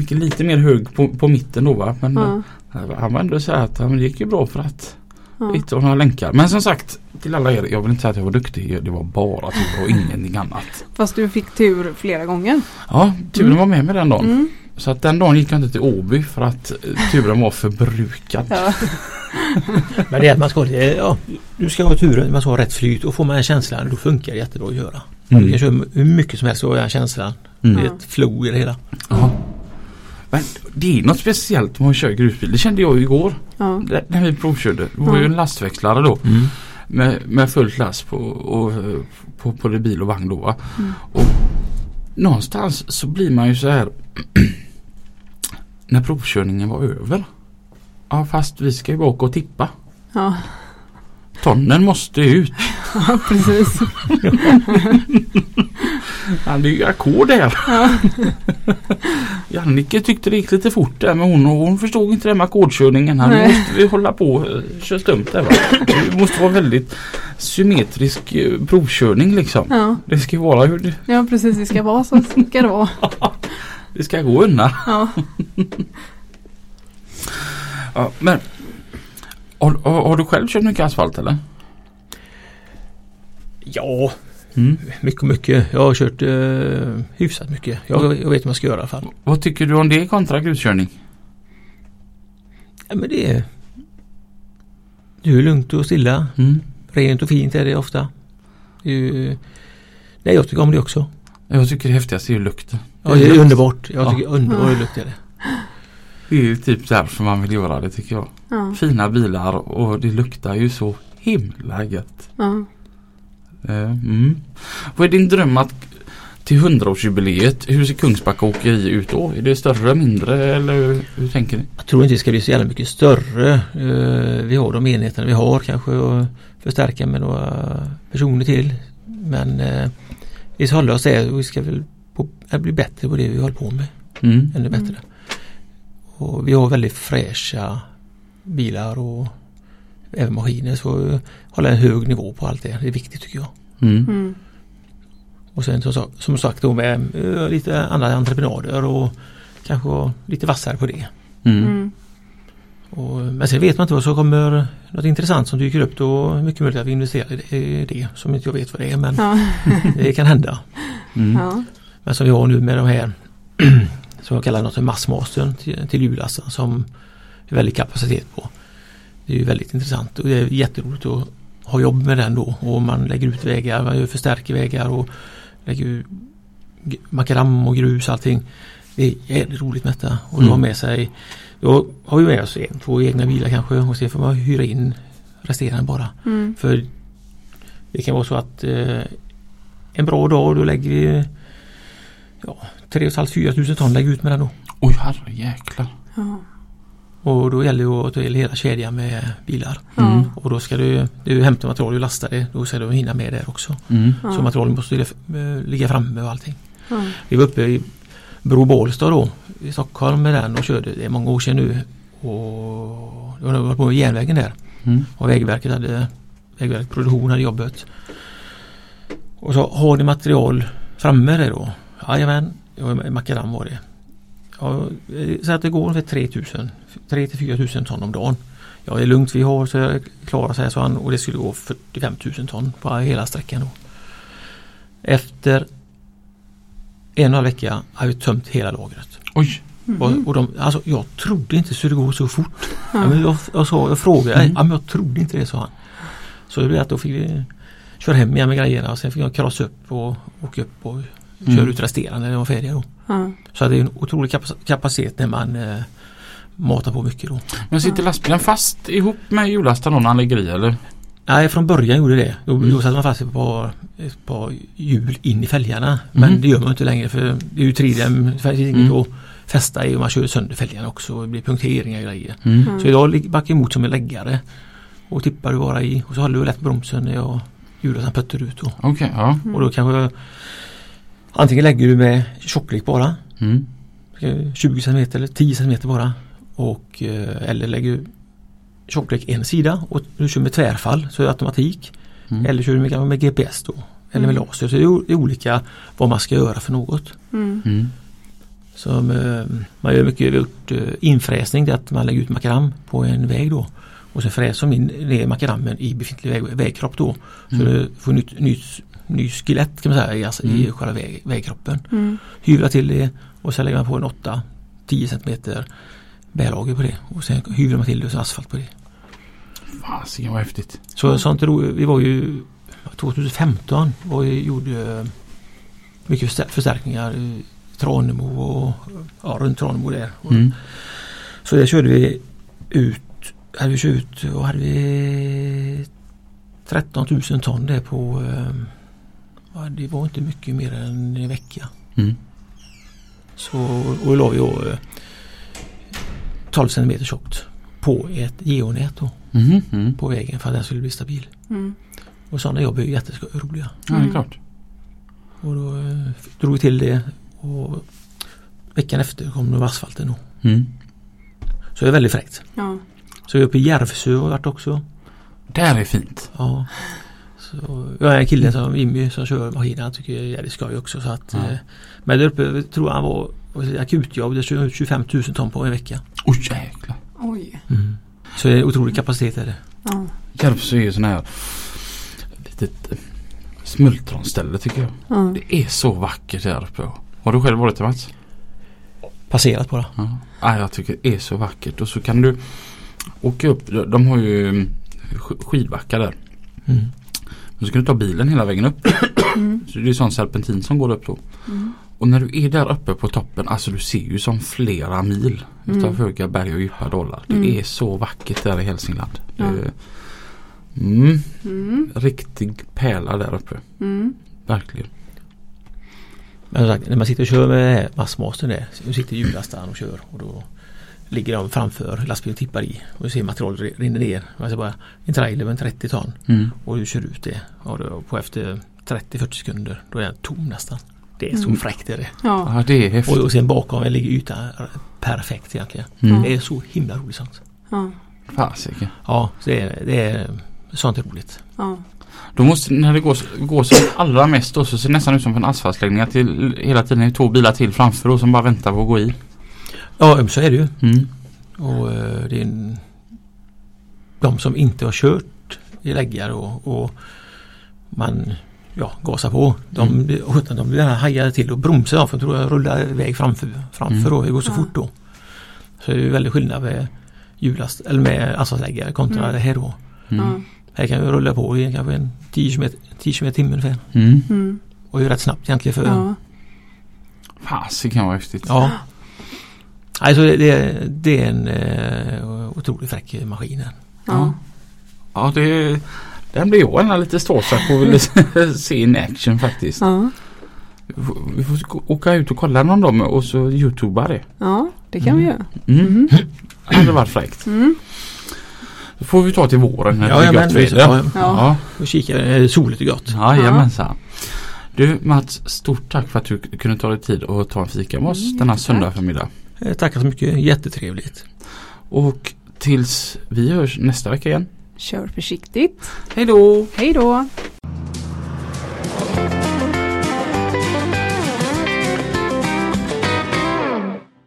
lite mer hög på, på mitten då va. Men Ja. eh, han var ändå så här att det gick ju bra för att Ja. ha några länkar. Men som sagt till alla er, jag vill inte säga att jag var duktig. Det var bara tur och ingenting annat. Fast du fick tur flera gånger. Ja, turen Mm. var med mig den dagen. Mm. Så att den dagen gick jag inte till Åby för att eh, turen var förbrukad. Ja. Men det är att man ska lite, ja, du ska ha turen, man ska ha rätt flyt och får man den känslan då funkar det jättebra att göra. Mm. Du kan köra hur mycket som helst och ha den känslan. Mm. Det är ett flow i det hela. Ja. Men det är något speciellt med att köra grusbil. Det kände jag ju igår Ja. när- när vi provkörde. Det var ju en lastväxlare då. med, med full last på, och, eh, på, på det bil och vagn då. va. Mm. Och någonstans så blir man ju så här när provkörningen var över. Ja fast vi ska ju bara åka och tippa. Ja. Tonnen måste ut. ja, precis. Ja, det är ju ackord här. Ja. Jannike tyckte det gick lite fort där men hon, hon förstod inte det med ackordkörningen. Nej. måste vi hålla på och köra stumt där va. Det måste vara väldigt symmetrisk eh, provkörning liksom. Ja. Det ska vara hur det, ja, precis. Det ska vara så ska det vara. Det ska gå undan. Ja. Ja, men har, har, har du själv kört mycket asfalt eller? Ja, Mm. mycket mycket. Jag har kört eh, hyfsat mycket. Jag, jag vet vad man ska göra i alla fall. Vad tycker du om det kontra gruskörning? Ja, men det är det är ju lugnt och stilla. Mm. Rent och fint är det ofta. Det är ju, nej, jag tycker om det också. Jag tycker det häftigaste är ju lukten. Ja, det är underbart. Jag Ja. tycker underbar lukt är det. Det är ju typ därför man vill göra det tycker jag. Ja. Fina bilar och det luktar ju så himla gött. Ja. Eh, Mm. Vad är din dröm att till 100-årsjubileet, hur ser Kungsbacka åkeri ut då? Är det större, mindre eller hur tänker ni? Jag tror inte det ska bli så jävla mycket större. Eh, vi har de enheterna vi har kanske och förstärka med några personer till. Men vi ska hålla oss där och vi ska väl äh, bli bättre på det vi håller på med. Mm. Ännu bättre. Och vi har väldigt fräscha bilar och även maskiner så hålla en hög nivå på allt det. Det är viktigt tycker jag. Mm. Mm. Och sen som, sa- som sagt då med eh, lite andra entreprenader och kanske lite vassare på det. Mm. Mm. Och, men sen vet man inte vad som kommer något intressant som dyker upp då är det mycket möjligt att vi investerar i det som inte jag vet vad det är men Ja. det kan hända. Mm. Ja. Men som vi har nu med de här som jag kallar något för massmastern till, till hjullastaren som är väldigt kapacitet på. Det är ju väldigt intressant och det är jätteroligt att ha jobb med den då och man lägger ut vägar, man gör förstärker vägar och lägger ut makadam och grus och allting. Det är jävligt roligt med detta och Mm. ha med sig då har vi med oss en, två egna bilar kanske och sen får man hyra in resterande bara. Mm. För det kan vara så att eh, en bra dag då lägger vi ja, 3 500-4 tusen ton lägger ut med den då. Oj herre jäklar. Ja. Och då gäller det att ta hela kedjan med bilar. Mm. Ja. Och då ska du, du hämta material och lasta det. Då ska du hinna med där också. Mm. Ja. Så materialet måste eh, ligga framme och allting. Ja. Vi var uppe i Bro Bålsta då i Stockholm med den och körde. Det är många år sedan nu. Och har varit på järnvägen där. Mm. Och Vägverket hade Vägverket Produktion hade jobbet. Och så har ni material framme där då? Jajamän, ja, makadam var det. Ja, så att det går ungefär 3000 3 till 4000 ton om dagen. Ja det är lugnt vi har så jag klarar sig så han och det skulle gå 45 000 ton på hela sträckan då. Efter en och en halv vecka har vi tömt hela lagret. Oj. Mhm. Och, och de, alltså, jag trodde inte det skulle gå så fort. Ja. Ja. men jag, jag, sa, jag frågade, Mm. ja, men jag trodde inte det sa han. Så det blev att då fick vi köra hem igen med grejerna och sen fick jag krossa upp och åka upp och Mm. köra ut resterande när de var färdiga då. Ja. Så det är en otrolig kapac- kapacitet när man eh, matar på mycket då. Men sitter lastbilen fast ihop med hjullastaren när han ligger i eller? Nej från början gjorde det. Då, Mm. då satte man fast ett par, ett par hjul in i fälgarna. Men Mm. det gör man inte längre för det är ju 3D, det finns inget Mm. att fästa i och man kör sönder fälgarna också. och Det blir punkteringar och grejer. Mm. Mm. Så idag ligger- backar emot som en läggare. Och tippar du bara i och så håller du lätt bromsen när jag hjulet puttar ut. Då. Okej, ja. Mm. Och då kanske antingen lägger du med tjocklek bara. Mm. eh, 20 cm eller 10 cm bara. Och, eh, eller lägger du tjocklek en sida och du kör med tvärfall så är det automatik. Mm. Eller kör du med, med GPS då. Eller med Mm. laser. Så det är olika vad man ska göra för något. Mm. Mm. Som, eh, man gör mycket, gjort eh, infräsning, det är att man lägger ut makadam på en väg då. Och så fräser man in ner makadamen i befintlig väg, vägkropp då. Så Mm. du får nytt, nytt, ny skelett kan man säga i, alltså, i Mm. själva väg, vägkroppen. Mm. Hyvlar till det och sen lägger man på en 8-10 cm bärlager på det. Och sen hyvlar man till det och så asfalt på det. Fasiken vad häftigt. Så sånt är ro- vi var ju 2015 och vi gjorde eh, mycket förstär- förstärkningar i Tranemo och ja, runt Tranemo där. Mm. Så där körde vi ut, hade vi kört ut, och hade vi 13 000 ton där på, eh, ja, det var inte mycket mer än en vecka. Mm. Så, och då la vi då, eh, 12 cm tjockt på ett geonät då, Mhm. Mm. på vägen för att den skulle bli stabil. Mm. Och sådana jobb är ju jätteroliga. Ja, det är klart. Och då eh, drog vi till det och veckan efter kom det asfalten då. Mm. Så det är väldigt fräckt. Ja. Så jag är uppe i Järvsö och varit också. Där är fint. Ja. Så jag är en kille som Jimmy som kör maskinen. Han tycker det är jävligt skoj också. Så att, Ja. eh, Men där uppe tror jag han var akutjobb. Det kör ut 25 000 ton på en vecka. Oj jäklar. Oj. Så det är otrolig kapacitet är det. Ja. Järvsö är ju sån här litet eh, smultronställe tycker jag. Ja. Det är så vackert där uppe. Har du själv varit där Mats? Passerat bara. Ja. ja, jag tycker det är så vackert. Och så kan du åka upp. De har ju mm, sk- skidbackar där. Mm. Men så kan du ta bilen hela vägen upp. Mm. Så det är sån serpentin som går upp då. Mm. Och när du är där uppe på toppen, alltså du ser ju som flera mil Mm. utav höga berg och djupa dalar. Det Mm. är så vackert där i Hälsingland. Ja. Det- Mm, Mm. riktig pärla där uppe. Mm. Verkligen. Men när man sitter och kör med massmastern där. Så sitter hjullastaren och kör. Och då ligger de framför lastbilen och tippar i. Och du ser materialet rinner ner. Alltså bara en trailer med 30 ton. Mm. Och du kör ut det. Och då på efter 30-40 sekunder då är den tom nästan. Det är så Mm. fräckt är det. Ja. Ja det är häftigt. Och, och sen bakom ligger ytan perfekt egentligen. Mm. Det är så himla roligt sånt. Ja. Fasiken. Ja, det är, det är sånt är roligt. Ja. Då måste, när det går, går som allra mest då så ser det nästan ut som på en asfaltsläggning att det hela tiden är två bilar till framför då som bara väntar på att gå i. Ja, så är det ju. Mm. Och eh, det är en, de som inte har kört i läggare och, och man ja, gasar på. De, Mm. de blir hajade till och bromsar av för tror jag rullar iväg framför, framför Mm. och det går så Ja. fort då. Så det är ju väldigt skillnad med hjullast eller med asfaltläggare kontra Mm. det här då. Mm. Här kan vi rulla på i kanske en 10 km, 10 km i timmen ungefär. Mm. Mm. Och det är rätt snabbt egentligen för Ja. Fasiken vad häftigt. Ja. Alltså det, det, det är en uh, otroligt fräck maskin. Ja. Ja det den blir jag gärna lite stålsatt på vill se in action faktiskt. Ja. Vi får, åka ut och kolla någon dag och så youtuba det. ja, det kan vi göra. Mm. Mm. Det hade varit fräckt. Mm. Det får vi ta till våren när Ja, det är visst, väder. ja, Ja. Ja. och kika, är soligt och gott. Jajamensan. Du Mats, stort tack för att du kunde ta dig tid och ta en fika med oss Mm, denna söndag förmiddag. Eh, Tackar så mycket, jättetrevligt. Och tills vi hörs nästa vecka igen. Kör försiktigt. Hej då! Hej då!